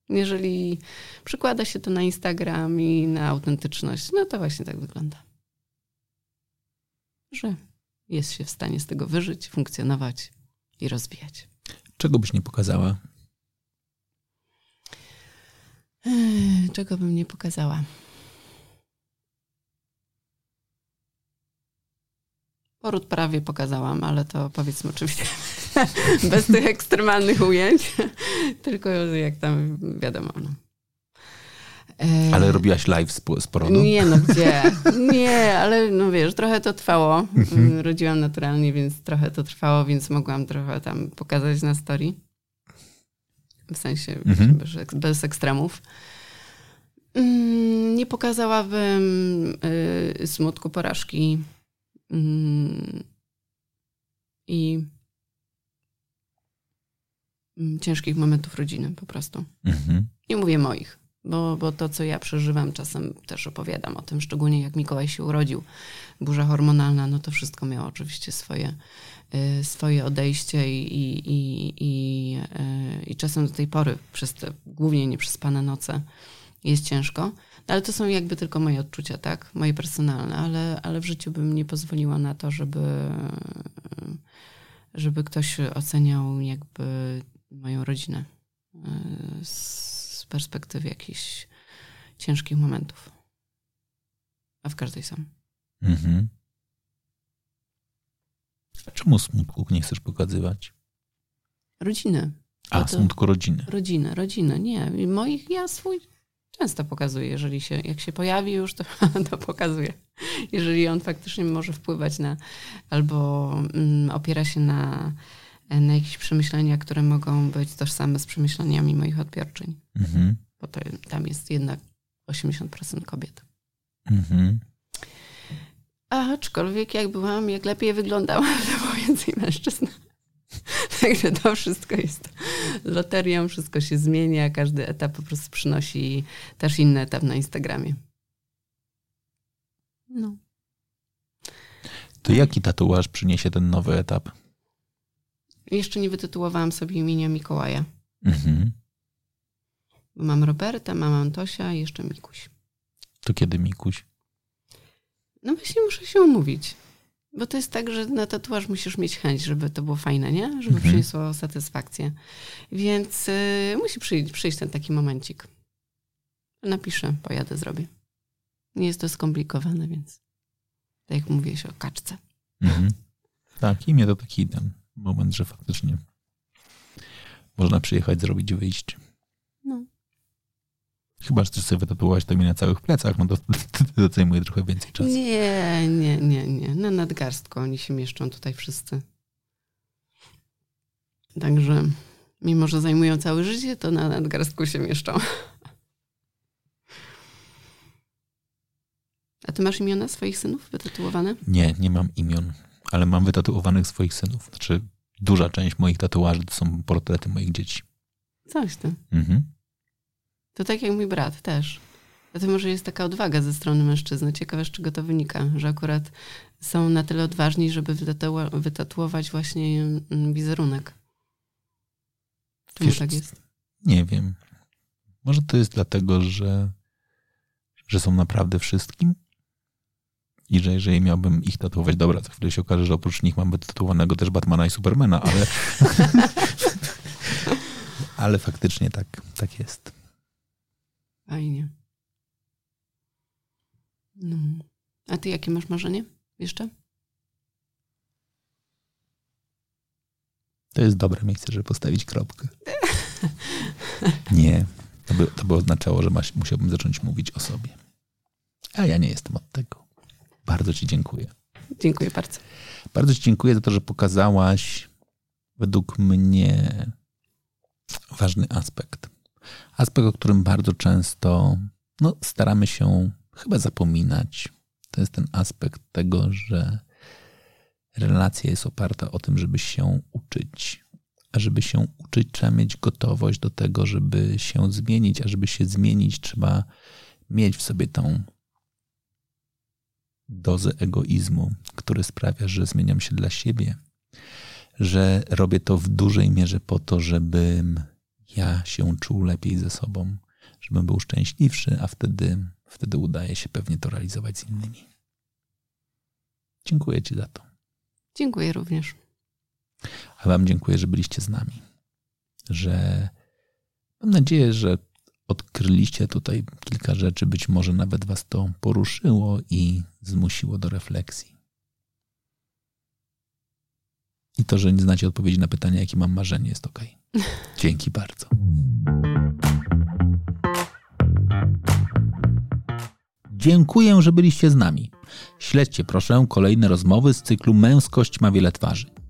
Jeżeli przykłada się to na Instagram i na autentyczność, no to właśnie tak wygląda. Że jest się w stanie z tego wyżyć, funkcjonować i rozwijać. Czego byś nie pokazała? Czego bym nie pokazała? Poród prawie pokazałam, ale to powiedzmy oczywiście bez tych ekstremalnych ujęć, tylko jak tam wiadomo. No. Ale robiłaś live z, z porodu? Nie, no gdzie? Nie, ale no wiesz, trochę to trwało. Mhm. Mm, rodziłam naturalnie, więc trochę to trwało, więc mogłam trochę tam pokazać na story. W sensie mhm. bez, bez ekstremów. Mm, nie pokazałabym y, smutku porażki mm, i ciężkich momentów rodziny po prostu. Mhm. Nie mówię moich, bo, bo to, co ja przeżywam, czasem też opowiadam o tym, szczególnie jak Mikołaj się urodził, burza hormonalna, no to wszystko miało oczywiście swoje, y, swoje odejście i, i, i, i, y, i czasem do tej pory, przez te głównie nieprzespane noce, jest ciężko. No, ale to są jakby tylko moje odczucia, tak? Moje personalne, ale, ale w życiu bym nie pozwoliła na to, żeby, żeby ktoś oceniał jakby moją rodzinę e, z perspektywy jakichś ciężkich momentów. A w każdej sam. Mhm. A czemu smutku nie chcesz pokazywać? Rodziny. A, smutku rodziny. Rodziny, rodziny. Nie, moich ja swój często pokazuję. Jeżeli się, jak się pojawi już, to, to pokazuję. Jeżeli on faktycznie może wpływać na, albo mm, opiera się na na jakieś przemyślenia, które mogą być tożsame z przemyśleniami moich odbiorczyń. Mhm. Bo to, tam jest jednak 80% kobiet. Mhm. Aczkolwiek jak byłam, jak lepiej wyglądałam, to było więcej mężczyzn. Także to wszystko jest loterią, wszystko się zmienia, każdy etap po prostu przynosi też inny etap na Instagramie. No. To jaki tatuaż przyniesie ten nowy etap? Jeszcze nie wytytułowałam sobie imienia Mikołaja. Mhm. Mam Roberta, mam Antosia i jeszcze Mikuś. To kiedy Mikuś? No właśnie muszę się umówić. Bo to jest tak, że na tatuaż musisz mieć chęć, żeby to było fajne, nie? Żeby Mhm. przyniosło satysfakcję. Więc y, musi przyjść, przyjść ten taki momencik. Napiszę, pojadę, zrobię. Nie jest to skomplikowane, więc tak jak mówię się o kaczce. Mhm. Tak, imię to taki ten moment, że faktycznie można przyjechać, zrobić wyjście. No. Chyba, że chcesz sobie wytatuować to imię na całych plecach, no to, to zajmuje trochę więcej czasu. Nie, nie, nie, nie. Na nadgarstku oni się mieszczą tutaj wszyscy. Także mimo, że zajmują całe życie, to na nadgarstku się mieszczą. A ty masz imiona swoich synów wytatuowane? Nie, nie mam imion, ale mam wytatuowanych swoich synów. Znaczy, duża część moich tatuaży to są portrety moich dzieci. Coś ty. Mhm. To tak jak mój brat też. To może jest taka odwaga ze strony mężczyzny. Ciekawe, z czego to wynika, że akurat są na tyle odważni, żeby wytatuować właśnie mm, wizerunek. Czemu Wiesz, tak jest? Nie wiem. Może to jest dlatego, że, że są naprawdę wszystkim? I że jeżeli miałbym ich tatuować, dobra, za chwilę się okaże, że oprócz nich mam wytatuowanego też Batmana i Supermana, ale, ale faktycznie tak, tak jest. Fajnie. No. A ty jakie masz marzenie jeszcze? To jest dobre miejsce, żeby postawić kropkę. Nie, to by, to by oznaczało, że maś, musiałbym zacząć mówić o sobie. A ja nie jestem od tego. Bardzo Ci dziękuję. Dziękuję bardzo. Bardzo Ci dziękuję za to, że pokazałaś według mnie ważny aspekt. Aspekt, o którym bardzo często no, staramy się chyba zapominać. To jest ten aspekt tego, że relacja jest oparta o tym, żeby się uczyć. A żeby się uczyć, trzeba mieć gotowość do tego, żeby się zmienić, a żeby się zmienić, trzeba mieć w sobie tą dozę egoizmu, który sprawia, że zmieniam się dla siebie, że robię to w dużej mierze po to, żebym ja się czuł lepiej ze sobą, żebym był szczęśliwszy, a wtedy, wtedy udaje się pewnie to realizować z innymi. Dziękuję Ci za to. Dziękuję również. A Wam dziękuję, że byliście z nami. Że mam nadzieję, że odkryliście tutaj kilka rzeczy, być może nawet Was to poruszyło i zmusiło do refleksji. I to, że nie znacie odpowiedzi na pytanie, jakie mam marzenie, jest ok. Dzięki bardzo. Dziękuję, że byliście z nami. Śledźcie proszę kolejne rozmowy z cyklu Męskość ma wiele twarzy.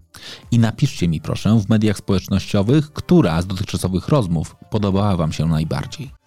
I napiszcie mi proszę w mediach społecznościowych, która z dotychczasowych rozmów podobała Wam się najbardziej.